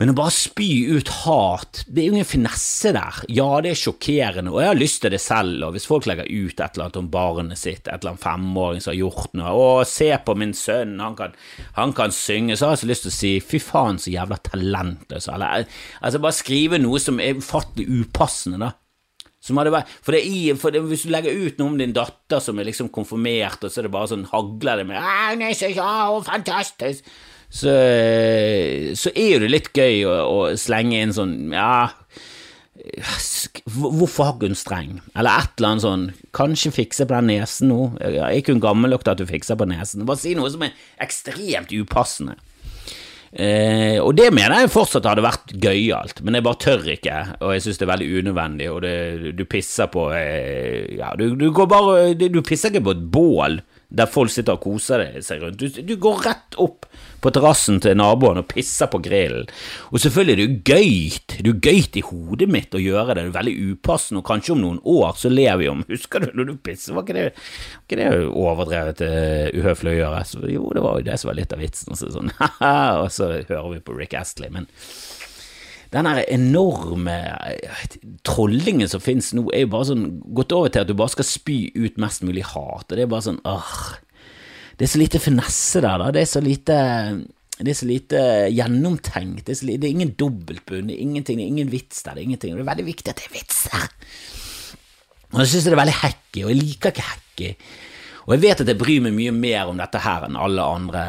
Men å bare spy ut hat, det er jo ingen finesse der. Ja, det er sjokkerende, og jeg har lyst til det selv, og hvis folk legger ut et eller annet om barnet sitt, et eller annet femåring som har gjort noe, å, se på min sønn, han kan, han kan synge, så har jeg så lyst til å si fy faen, så jævla talentløs, eller altså bare skrive noe som er ufattelig upassende, da. Vært, for, i, for det, Hvis du legger ut noe om din datter som er liksom konfirmert, og så er det bare sånn hagler det med 'Hun er så ja, fantastisk', så, så er det litt gøy å, å slenge inn sånn Ja, hvorfor har ikke hun streng? Eller et eller annet sånn Kanskje fikse på den nesen nå? Er ikke hun gammel nok til at du fikser på nesen? Bare si noe som er ekstremt upassende. Eh, og det mener jeg fortsatt hadde vært gøyalt, men jeg bare tør ikke, og jeg synes det er veldig unødvendig, og det, du pisser på eh, Ja, du, du, går bare Du pisser ikke på et bål der folk sitter og koser seg rundt. Du, du går rett opp på terrassen til naboen og pisser på grillen. Og selvfølgelig er det gøyt, det er gøyt i hodet mitt å gjøre det, det er veldig upassende, og kanskje om noen år så ler vi om Husker du når du pisser, var ikke det, var ikke det overdrevet uh, uhøflig å gjøre? Så, jo, det var jo det som var litt av vitsen, så sånn og så hører vi på Rick Astley, men den enorme eh, trollingen som finnes nå, er jo bare sånn gått over til at du bare skal spy ut mest mulig hat, og det er bare sånn åh, Det er så lite finesse der, da. Det er så lite det er så lite gjennomtenkt. Det er, lite, det er ingen dobbeltbunn, det er ingenting, det er ingen vits der. Det er ingenting. Det er veldig viktig at det er vits her. Og jeg synes det er veldig hacky, og jeg liker ikke hacky. Og jeg vet at jeg bryr meg mye mer om dette her enn alle andre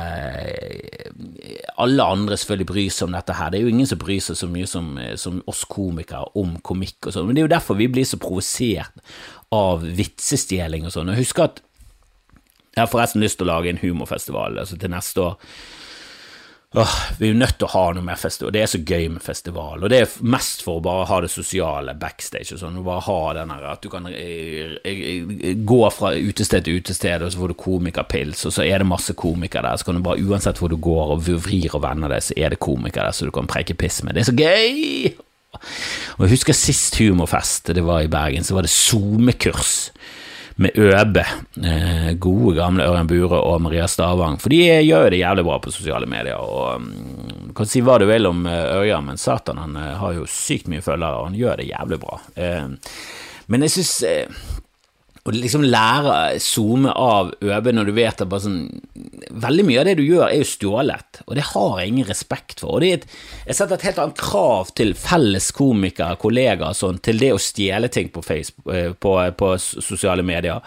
Alle andre selvfølgelig bryr seg om dette her. Det er jo ingen som bryr seg så mye som, som oss komikere om komikk og sånn, men det er jo derfor vi blir så provosert av vitsestjeling og sånn. Og husk at jeg har forresten lyst til å lage en humorfestival altså til neste år Åh, vi er jo nødt til å ha noe mer festival. Det er så gøy med festival. Og det er mest for å bare ha det sosiale backstage og sånn. Bare ha den her at du kan eh, eh, gå fra utested til utested, og så får du komikerpils, og så er det masse komikere der. Så kan du bare, uansett hvor du går og vrir og vender deg, så er det komikere der så du kan preike piss med. Det er så gøy! Og jeg husker sist humorfest, det var i Bergen, så var det SoMe-kurs med Øbe, eh, gode gamle Ørjan Bure og Maria Stavang, for de gjør jo det jævlig bra på sosiale medier. og um, kan si hva du vil om eh, Ørjan, men satan, han eh, har jo sykt mye følgere, og han gjør det jævlig bra. Men jeg synes å liksom lære zoome av øve når du vet at sånn Veldig mye av det du gjør, er jo stjålet, og det har jeg ingen respekt for. Og et, Jeg setter et helt annet krav til felles komikere, kollegaer, og sånn, til det å stjele ting på, Facebook, eh, på, på sosiale medier.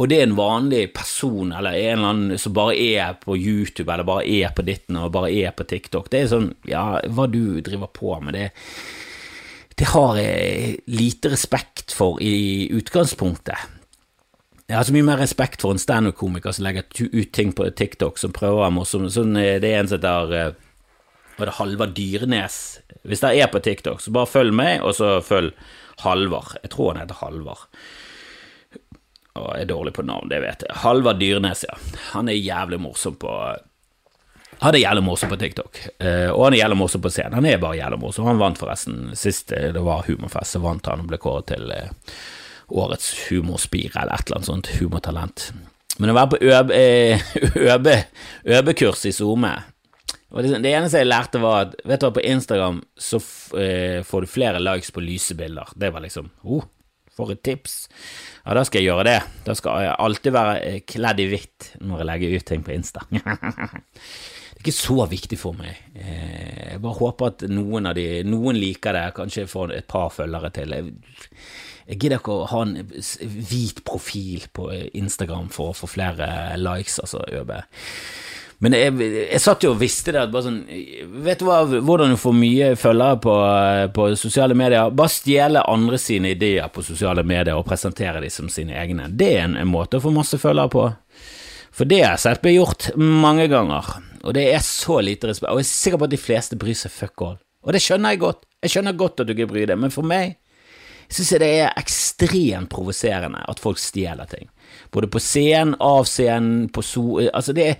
Og det er en vanlig person eller en eller annen som bare er på YouTube eller bare er på ditten og bare er på TikTok. Det er sånn, ja, hva du driver på med, det, det har jeg lite respekt for i utgangspunktet. Jeg har så mye mer respekt for en standup-komiker som legger ut ting på TikTok som prøver å være morsom. Sånn, eh, det er en som heter eh, Var det Halvard Dyrenes? Hvis det er på TikTok, så bare følg meg, og så følg Halvard. Jeg tror han heter Halvard. Og er dårlig på navn, det vet jeg. Halvard Dyrenes, ja. Han er jævlig morsom på han er jævlig morsom på TikTok, uh, og han er jævlig morsom på scenen. Han er bare jævlig morsom. Han vant forresten sist det var Humorfest, så vant han og ble kåret til årets humorspire eller et eller annet sånt humortalent. Men å være på øbe, eh, øbekurs i SoMe liksom, Det eneste jeg lærte, var at vet du hva, på Instagram så eh, får du flere likes på lysebilder. Det var liksom oh, for et tips. Ja, da skal jeg gjøre det. Da skal jeg alltid være eh, kledd i hvitt når jeg legger ut ting på Insta. det er ikke så viktig for meg. Eh, jeg bare håper at noen av de Noen liker det, kanskje får et par følgere til. Jeg, jeg gidder ikke å ha en hvit profil på Instagram for å få flere likes, altså, ØB. Men jeg, jeg, satt jo og visste det. bare sånn, Vet du hva, hvordan du får mye følgere på, på, sosiale medier? Bare stjele andre sine ideer på sosiale medier og presentere dem som sine egne. Det er en, en måte å få masse følgere på. For det har jeg sett bli gjort mange ganger, og det er så lite respekt. Og jeg er sikker på at de fleste bryr seg fuck all. Og det skjønner jeg godt. Jeg skjønner godt at du ikke bryr deg, men for meg syns jeg det er ekstremt provoserende at folk stjeler ting. Både på scenen, av scenen, på so... Altså, det er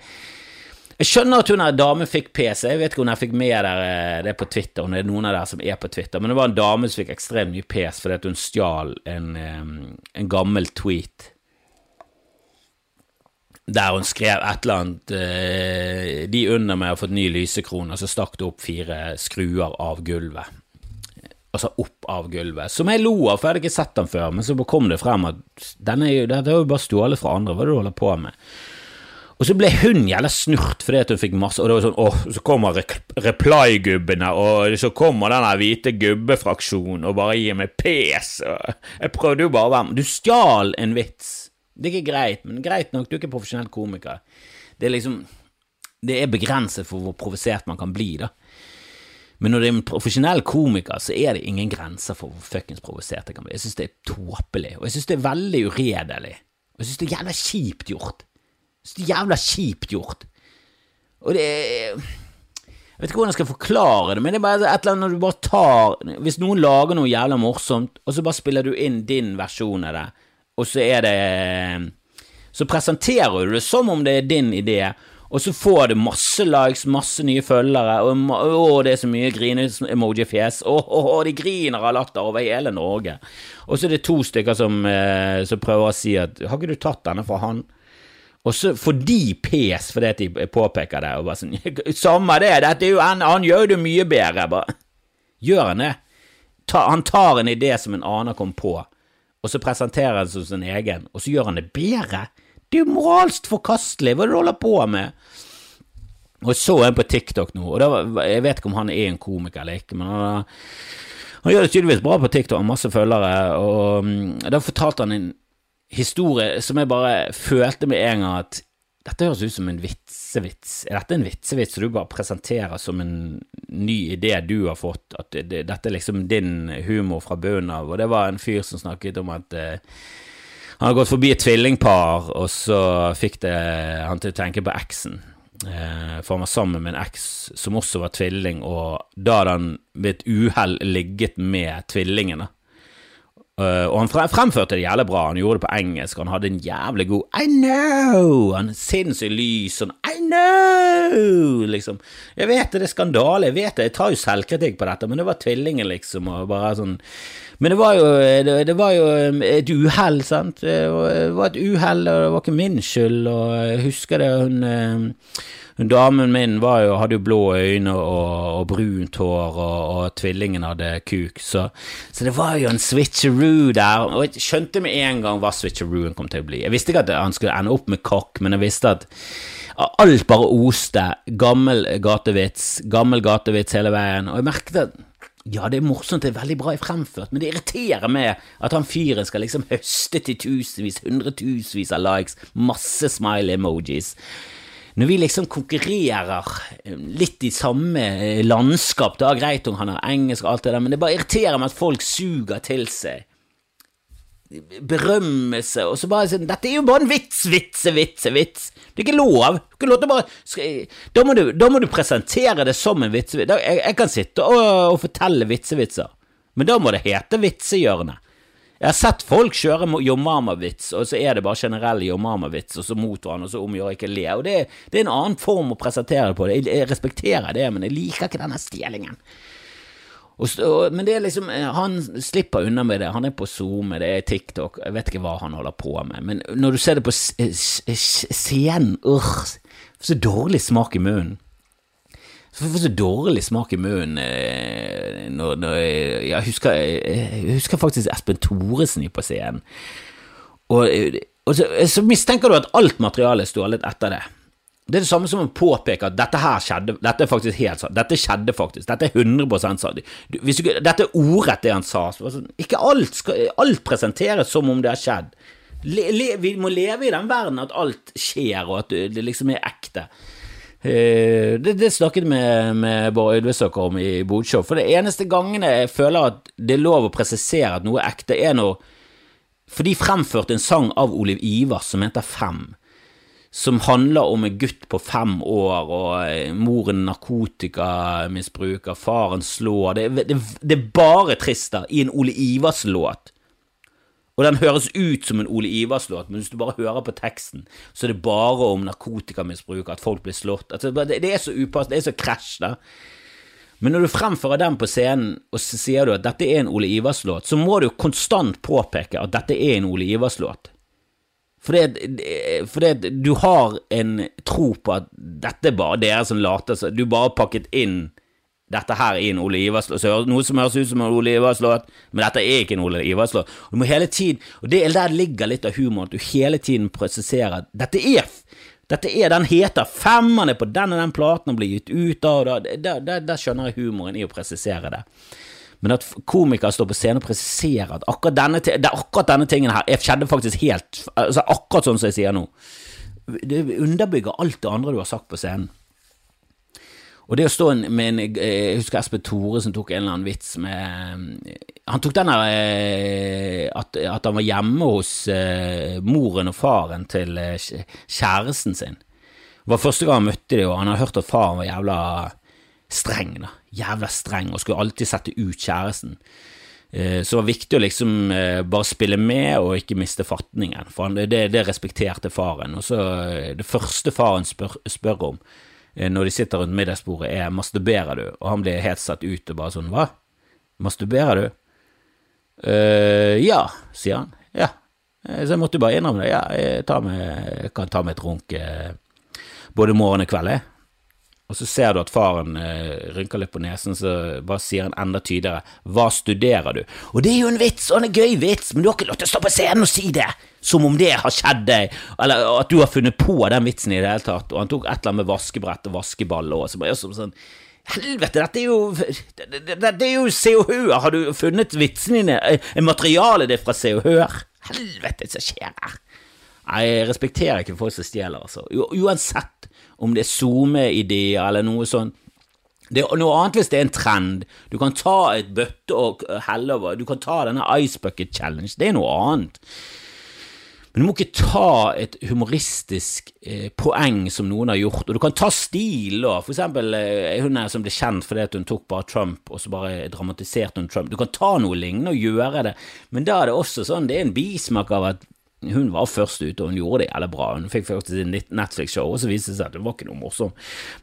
jeg skjønner at hun er dame fikk PC, jeg vet ikke om jeg fikk med der, eh, det på Twitter, om det er noen av dere som er på Twitter, men det var en dame som fikk ekstremt mye PS fordi hun stjal en, en, gammel tweet der hun skrev et eller annet eh, De under meg har fått ny lysekrone, og så stakk det opp fire skruer av gulvet. Altså opp av gulvet. Som jeg lo av, for jeg hadde ikke sett den før, men så kom det frem at denne er jo, dette er jo bare stjålet fra andre, hva er det du holder på med? Og så ble hun jævla snurt fordi at hun fikk masse Og det var sånn åh, så kommer reply-gubbene, og så kommer den hvite gubbefraksjonen og bare gir meg pes. Jeg prøvde jo bare å være med. Du stjal en vits. Det er ikke greit, men greit nok, du er ikke profesjonell komiker. Det er liksom Det er begrenset for hvor provosert man kan bli, da. Men når det er en profesjonell komiker, så er det ingen grenser for hvor fuckings provosert jeg kan bli. Jeg synes det er tåpelig, og jeg synes det er veldig uredelig. Og jeg synes det er jævla kjipt gjort. Jeg syns det er jævla kjipt gjort. Og det er Jeg vet ikke hvordan jeg skal forklare det, men det er bare et eller annet når du bare tar Hvis noen lager noe jævla morsomt, og så bare spiller du inn din versjon av det, og så er det Så presenterer du det som om det er din idé, og så får du masse likes, masse nye følgere, og å, det er så mye grine-emoji-fjes, å, de griner av latter over hele Norge. Og så er det to stykker som, eh, som prøver å si at har ikke du tatt denne fra han? Og så får de pes fordi de påpeker det, og bare sånn Samme det, dette er jo han, han gjør det mye bedre. Bare Gjør han det? Ta, han tar en idé som en annen kom på, og så presenterer han som sin egen, og så gjør han det bedre? Det er jo moralsk forkastelig, hva er det du holder på med? Og så en på TikTok nå, og da, jeg vet ikke om han er en komiker eller ikke, men han, han gjør det tydeligvis bra på TikTok, har masse følgere, og mm, da fortalte han en historie som jeg bare følte med en gang at dette høres ut som en vitsevits. Er dette en vitsevits du bare presenterer som en ny idé du har fått? At det, dette er liksom din humor fra bunnen av? Og det var en fyr som snakket om at eh, han hadde gått forbi et tvillingpar, og så fikk det han til å tenke på eksen. Eh, for han var sammen med en eks som også var tvilling, og da hadde han ved et uhell ligget med tvillingene. Uh, og han fremførte det jævlig bra, han gjorde det på engelsk, han hadde en jævlig god I know! Han sinnssykt lys, sånn I know! Liksom. Jeg vet det, det er skandale, jeg vet det, jeg tar jo selvkritikk på dette, men det var tvillingen, liksom, og bare sånn Men det var jo, det, det var jo um, et uhell, sant, det var et uhell, og det var ikke min skyld, og jeg husker det, hun Damen min jo, hadde jo blå øyne og, og brunt hår, og, og, tvillingen hadde kuk, så, så, det var jo en switcheroo der, og jeg skjønte med en gang hva switcherooen kom til å bli. Jeg visste ikke at han skulle ende opp med kokk, men jeg visste at alt bare oste. Gammel gatevits, gammel gatevits hele veien, og jeg merket at ja, det er morsomt, det er veldig bra fremført, men det irriterer meg at han fyren skal liksom høste til tusenvis, hundretusenvis av likes, masse smile emojis. Når vi liksom konkurrerer eh, litt i samme eh, landskap, da greit om han har engelsk og alt det der, men det bare irriterer meg at folk suger til seg berømmelse, og så bare sånn Dette er jo bare en vits, vits, vits, vits. Det er ikke lov. Du ikke lov til å bare da må, du, da må, du, presentere det som en vitsevits. Jeg, jeg, kan sitte og, og fortelle vitsevitser, men da må det hete Vitsehjørnet. Jeg har sett folk kjøre Yomama-vits, og så er det bare generell Yomama-vits, og så mot hverandre, og så omgjør jeg ikke le. Og det, det, er en annen form å presentere det på. Jeg, jeg respekterer det, men jeg liker ikke denne stjelingen. Og, og, men det er liksom, han slipper unna med det. Han er på Zoom, det er TikTok, jeg vet ikke hva han holder på med. Men når du ser det på scenen, uh, så dårlig smak i munnen. Så får så dårlig smak i munnen eh, når, når jeg, jeg, husker, jeg, husker, faktisk Espen Thoresen på scenen. Og, og så, så, mistenker du at alt materialet er stjålet etter det. Det er det samme som å påpeke at dette her skjedde, dette er faktisk helt sant, dette skjedde faktisk, dette er 100 sant. Hvis du, dette er ordrett det han sa. Sånn, ikke alt skal alt presenteres som om det har skjedd. Le, le, vi må leve i den verden at alt skjer, og at det liksom er ekte. Eh, det, det snakket med, med Bård Øydvesåker om i Bodshow. For det eneste gangene jeg føler at det er lov å presisere at noe er ekte, er når For de fremførte en sang av Oliv Ivers som heter Fem. Som handler om en gutt på fem år, og eh, moren narkotikamisbruker, faren slår det, det, det, er bare trist da, i en Ole Ivers-låt. Og den høres ut som en Ole Ivers-låt, men hvis du bare hører på teksten, så er det bare om narkotikamisbruk, at folk blir slått altså, det, det, er så upassende, det er så krasj, da. Men når du fremfører den på scenen, og så sier du at dette er en Ole Ivers-låt, så må du konstant påpeke at dette er en Ole Ivars-låt. Fordi, fordi du har en tro på at dette er bare dere som later som Du bare pakket inn dette her i en Ole Ivars-låt. Noe som høres ut som en Ole Ivars-låt, men dette er ikke en Ole Ivars-låt. Du må hele tiden, og det, Der ligger litt av humoren, at du hele tiden presiserer at dette er dette er, Den heter Femmerne på den og den platen og blir gitt ut av Der skjønner jeg humoren i å presisere det. Men at komikere står på scenen og presiserer at akkurat denne, akkurat denne tingen her skjedde faktisk helt altså Akkurat sånn som jeg sier nå. Det underbygger alt det andre du har sagt på scenen. Og det å stå med en Jeg husker Espen Tore som tok en eller annen vits med Han tok den der eh, at, at, han var hjemme hos moren og faren til kjæresten sin. Det var første gang han møtte dem, og han har hørt at faren var jævla streng. da, Jævla streng, og skulle alltid sette ut kjæresten. Uh, så det var viktig å liksom bare spille med og ikke miste fatningen, for det, det, respekterte faren. Og så Det første faren spør, spør om, Eh, når de sitter rundt middagsbordet, er 'masturberer du?' Og han blir helt satt ut og bare sånn 'hva? Masturberer du?' Uh, ja, sier han. Ja. Eh, så jeg måtte bare innrømme det. Ja, jeg, med, jeg kan ta med et runk både morgen og kveld, jeg. Og så ser du at faren eh, rynker litt på nesen, så bare sier han enda tydeligere 'Hva studerer du?' Og det er jo en vits, og en gøy vits, men du har ikke lov til å stå på scenen og si det! Som om det har skjedd deg, eller at du har funnet på den vitsen i det hele tatt. Og han tok et eller annet med vaskebrett og vaskeball og så bare sånn Helvete, dette er jo Dette er jo Se og Hør! Har du funnet vitsene dine? Er materialet ditt fra Se og Hør? Helvete, hva skjer her? Nei, jeg respekterer ikke folk som stjeler, altså. Uansett om det er SoMe-ideer eller noe sånt. Det er noe annet hvis det er en trend. Du kan ta et bøtte og helle over. Du kan ta denne Ice Bucket Challenge. Det er noe annet. Men du må ikke ta et humoristisk eh, poeng som noen har gjort, og du kan ta stil, da. For eksempel eh, hun er som ble kjent fordi hun tok bare Trump, og så bare dramatiserte hun Trump. Du kan ta noe lignende og gjøre det, men da er det også sånn, det er en bismak av at hun var først ute, og hun gjorde det jævlig bra. Hun fikk faktisk Netflix-show, og så viste det seg at hun var ikke noe morsom.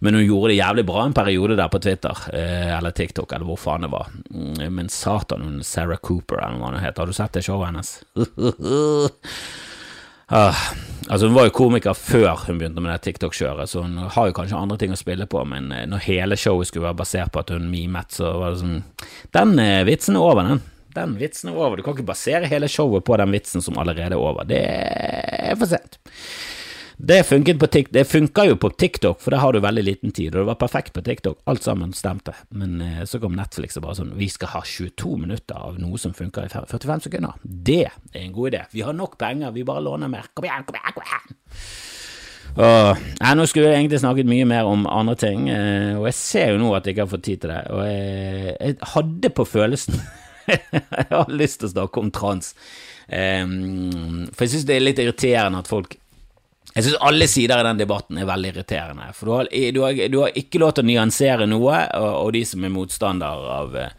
Men hun gjorde det jævlig bra en periode der på Twitter, eh, eller TikTok, eller hvor faen det var. Mm, men satan, hun Sarah Cooper, eller hva hun heter. Har du sett det showet hennes? ah, altså Hun var jo komiker før hun begynte med det TikTok-kjøret, så hun har jo kanskje andre ting å spille på, men eh, når hele showet skulle være basert på at hun mimet, så var det sånn Den eh, vitsen er over, den den vitsen er over. Du kan ikke basere hele showet på den vitsen som allerede er over. Det er for sent. Det, det funka jo på TikTok, for der har du veldig liten tid, og det var perfekt på TikTok. Alt sammen stemte. Men eh, så kom Netflix og bare sånn Vi skal ha 22 minutter av noe som funker i 45 sekunder. Det er en god idé. Vi har nok penger, vi bare låner mer. Kom igjen, kom igjen, kom igjen! Og, nei, nå skulle jeg egentlig snakket mye mer om andre ting, eh, og jeg ser jo nå at jeg ikke har fått tid til det. Og jeg, jeg hadde på følelsen jeg har lyst til å snakke om trans. Um, for jeg syns det er litt irriterende at folk Jeg syns alle sider i den debatten er veldig irriterende. For du har, du har, du har ikke lov til å nyansere noe, og, og de som er motstandere av eh,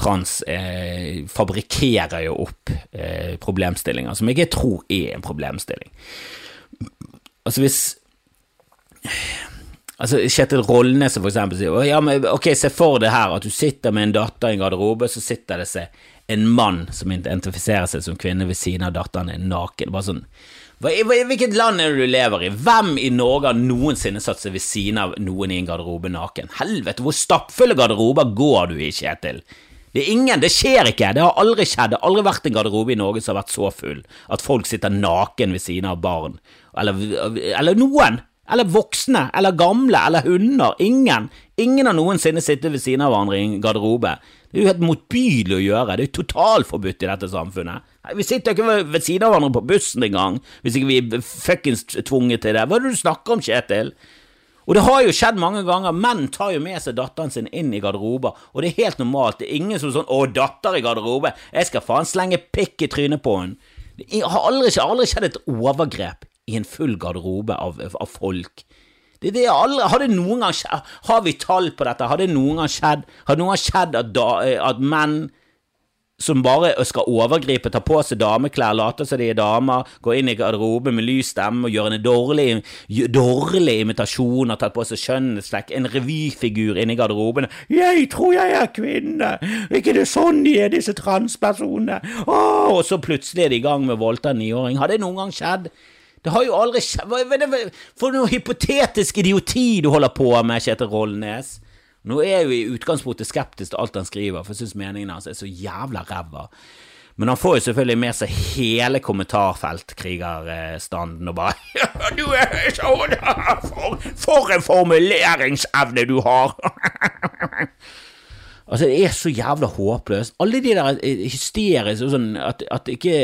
trans, eh, fabrikkerer jo opp eh, problemstillinger som jeg ikke tror er en problemstilling. Altså hvis Altså, Kjetil Rollnes for eksempel sier ja, men ok, se for deg her at du sitter med en datter i en garderobe, så sitter det seg en mann som identifiserer seg som kvinne ved siden av datteren din, naken. Bare sånn hva, Hvilket land er det du lever i? Hvem i Norge har noensinne satt seg ved siden av noen i en garderobe naken? Helvete, hvor stappfulle garderober går du i, Kjetil? Det er ingen, det skjer ikke, det har aldri skjedd, det har aldri vært en garderobe i Norge som har vært så full at folk sitter naken ved siden av barn, eller, eller noen, eller voksne, eller gamle, eller hunder, ingen, ingen har noensinne sittet ved siden av hverandre i en garderobe. Det er jo helt motbydelig å gjøre, det er jo totalforbudt i dette samfunnet. Vi sitter ikke ved siden av hverandre på bussen engang, hvis ikke vi er fuckings tvunget til det. Hva er det du snakker om, Kjetil? Og det har jo skjedd mange ganger. Menn tar jo med seg datteren sin inn i garderober, og det er helt normalt. Det er ingen som er sånn 'Å, datter i garderobe, jeg skal faen slenge pikk i trynet på henne'. Det har aldri, aldri skjedd et overgrep i en full garderobe av, av folk. Det, det aldri, har det noen gang skjedd Har vi tall på dette? Har det noen gang skjedd Har det noen gang skjedd at, da, at menn som bare skal overgripe, ta på seg dameklær, late som de er damer, gå inn i garderoben med lys stemme og gjøre en dårlig, dårlig imitasjon, har tatt på seg skjønnhetsflekk, en revyfigur inne i garderoben. 'Jeg tror jeg er kvinne, ikke det sånn de er, disse transpersonene?' Åh, og så plutselig er de i gang med å voldta en niåring. Har det noen gang skjedd? Det har jo aldri skjedd For noe hypotetisk idioti du holder på med, Kjetil Rollnes. Nå er jeg jo i utgangspunktet skeptisk til alt han skriver, for jeg syns meningene hans er så jævla ræva. Men han får jo selvfølgelig med seg hele kommentarfeltkrigerstanden og bare 'Du er sånn! For, for en formuleringsevne du har!' altså, det er så jævla håpløst. Alle de der eh, hysteriske sånn at, at ikke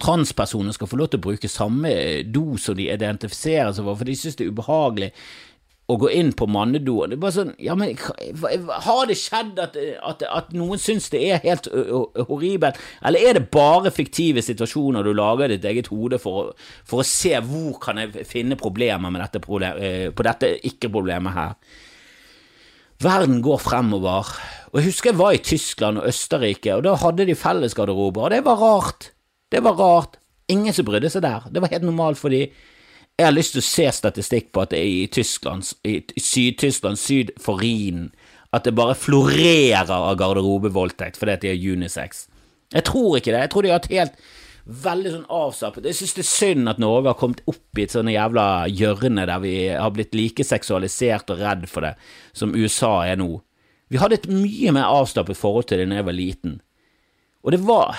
transpersoner skal få lov til å bruke samme do som de identifiserer seg for, for de synes det er ubehagelig å gå inn på mannedo Det er bare sånn, ja, men Har det skjedd at, at, at noen syns det er helt horribelt, eller er det bare fiktive situasjoner du lager i ditt eget hode for, for, å se hvor kan jeg finne problemer med dette problem, på dette ikke-problemet her? Verden går fremover, og jeg husker jeg var i Tyskland og Østerrike, og da hadde de fellesgarderober, og det var rart. Det var rart. Ingen som brydde seg der. Det var helt normalt for de jeg har lyst til å se statistikk på at det er i Tyskland, i Syd-Tyskland, syd for Rhinen, at det bare florerer av garderobevoldtekt fordi at de er unisex. Jeg tror ikke det. Jeg tror de har hatt helt veldig sånn avslappet Jeg synes det er synd at Norge har kommet opp i et sånn jævla hjørne der vi har blitt like seksualisert og redd for det som USA er nå. Vi hadde et mye mer avslappet forhold til det da jeg var liten, og det var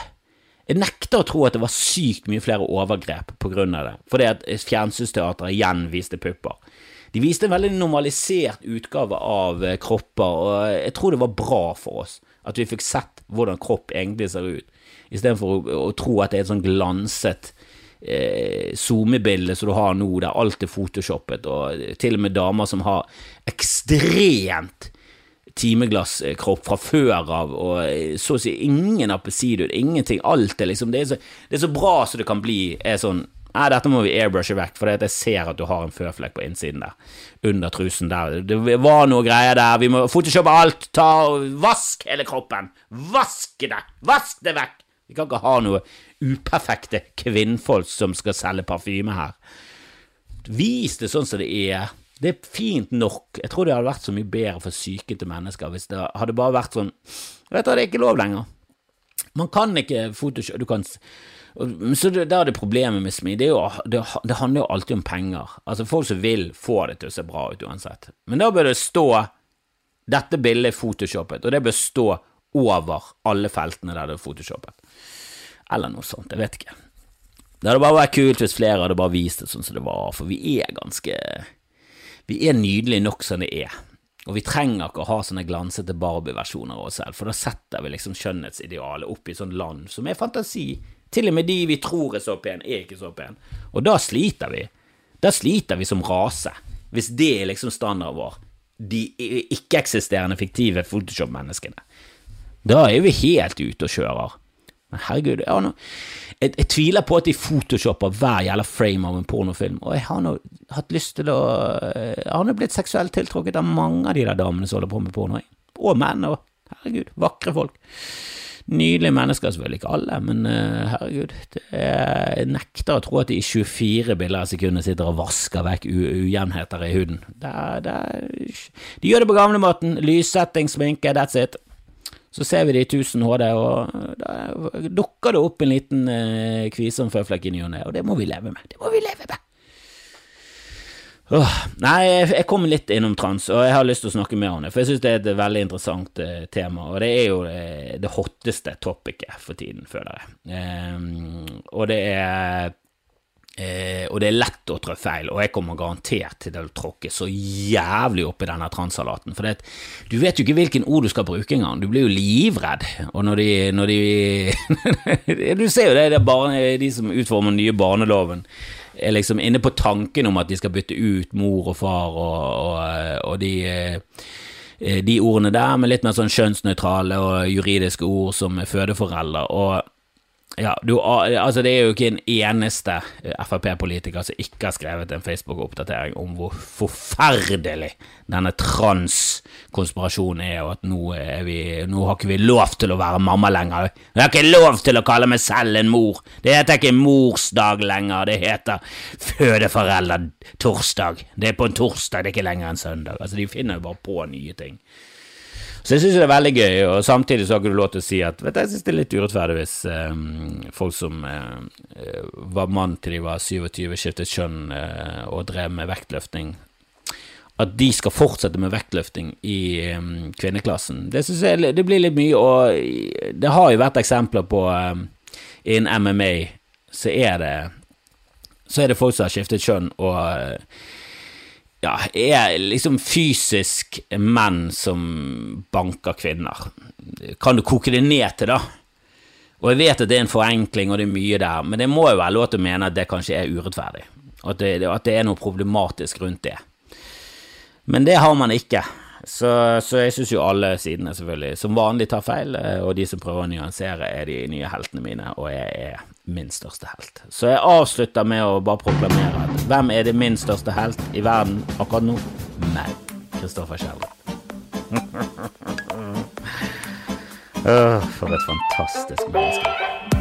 jeg nekter å tro at det var sykt mye flere overgrep på grunn av det, fordi at Fjernsynsteatret igjen viste pupper. De viste en veldig normalisert utgave av eh, kropper, og jeg tror det var bra for oss at vi fikk sett hvordan kropp egentlig ser ut, istedenfor å, å tro at det er et sånn glanset eh, SoMe-bilde som du har nå, der alt er photoshoppet, og til og med damer som har ekstremt timeglasskropp fra før av, og så å si ingen appelsidud, ingenting. Alt er liksom det er, så, det er så bra som det kan bli. er sånn Nei, dette må vi airbrushe vekk, for jeg ser at du har en føflekk på innsiden der. Under trusen der. Det var noe greier der. Vi må photoshoppe alt. Ta og Vask hele kroppen. Vask det! Vask det vekk! Vi kan ikke ha noe uperfekte kvinnfolk som skal selge parfyme her. Vis det sånn som det er. Det er fint nok. Jeg tror det hadde vært så mye bedre for sykete mennesker hvis det hadde bare vært sånn Vet du, det er ikke lov lenger. Man kan ikke photoshop du kan, Så da er det problemet med SMI. Det, det, det, handler jo alltid om penger. Altså Folk som vil få det til å se bra ut uansett. Men da bør det stå dette bildet er photoshoppet, og det bør stå over alle feltene der det er photoshoppet. Eller noe sånt. Jeg vet ikke. Det hadde bare vært kult hvis flere hadde bare vist det sånn som det var, for vi er ganske vi er nydelige nok som det er. Og vi trenger ikke å ha sånne glansete Barbie-versjoner av oss selv, for da setter vi liksom skjønnhetsidealet opp i sånn land som er fantasi. Til og med de vi tror er så pen, er ikke så pen. Og da sliter vi. Da sliter vi som rase, hvis det er liksom standarden vår. De ikke-eksisterende fiktive Photoshop-menneskene. Da er vi helt ute og kjører. Men herregud, jeg, nå, jeg, jeg, tviler på at de photoshopper hver jævla frame av en pornofilm, og jeg har nå hatt lyst til å Jeg har nå blitt seksuelt tiltrukket av mange av de der damene som holder på med porno, og menn, og herregud, vakre folk. Nydelige mennesker, selvfølgelig ikke alle, men uh, herregud, er, jeg nekter å tro at de i 24 bilder av sekundet sitter og vasker vekk ujevnheter i huden. Det det de gjør det på gamlemåten. Lyssetting, sminke, that's it. Så ser vi det i 1000 HD, og da dukker det opp en liten uh, kvisom føflekk i ny og ne, og det må vi leve med. Det må vi leve med. Åh, nei, jeg kom litt innom trans, og jeg har lyst til å snakke mer om det, for jeg synes det er et veldig interessant uh, tema, og det er jo uh, det hotteste topicet for tiden, føler jeg. Um, og det er uh, og det er lett å trå feil, og jeg kommer garantert til å tråkke så jævlig opp i denne transsalaten, for det, du vet jo ikke hvilken ord du skal bruke engang, du blir jo livredd, og når de, når de Du ser jo det, det er bare de som utformer den nye barneloven er liksom inne på tanken om at de skal bytte ut mor og far og, og, og de, eh, de ordene der, med litt mer sånn kjønnsnøytrale og juridiske ord som fødeforeldre. og ja, du, altså Det er jo ikke en eneste Frp-politiker som ikke har skrevet en Facebook-oppdatering om hvor forferdelig denne trans-konspirasjonen er, og at nå, er vi, nå har ikke vi lov til å være mamma lenger. Vi har ikke lov til å kalle meg selv en mor. Det heter ikke morsdag lenger, det heter fødeforeldre-torsdag. Det er på en torsdag, det er ikke lenger en søndag. Altså, De finner jo bare på nye ting. Så jeg syns det er veldig gøy, og samtidig så har du lov til å si at vet du, jeg syns det er litt urettferdig hvis eh, folk som eh, var mann til de var 27, skiftet kjønn eh, og drev med vektløfting, at de skal fortsette med vektløfting i um, kvinneklassen. Det syns jeg det blir litt mye, og det har jo vært eksempler på um, innen MMA, så er det så er det folk som har skiftet kjønn og uh, ja, er liksom fysisk menn som banker kvinner. Kan du koke det ned til, da? Og jeg vet at det er en forenkling, og det er mye der, men det må jo være lov til å mene at det kanskje er urettferdig, at det, at det er noe problematisk rundt det. Men det har man ikke. Så, så jeg syns jo alle sidene selvfølgelig som vanlig tar feil, eh, og de som prøver å nyansere, er de nye heltene mine, og jeg er min største helt. Så jeg avslutter med å bare proklamere at hvem er det min største helt i verden akkurat nå? Meg. Kristoffer Schjelderup. For et fantastisk menneske.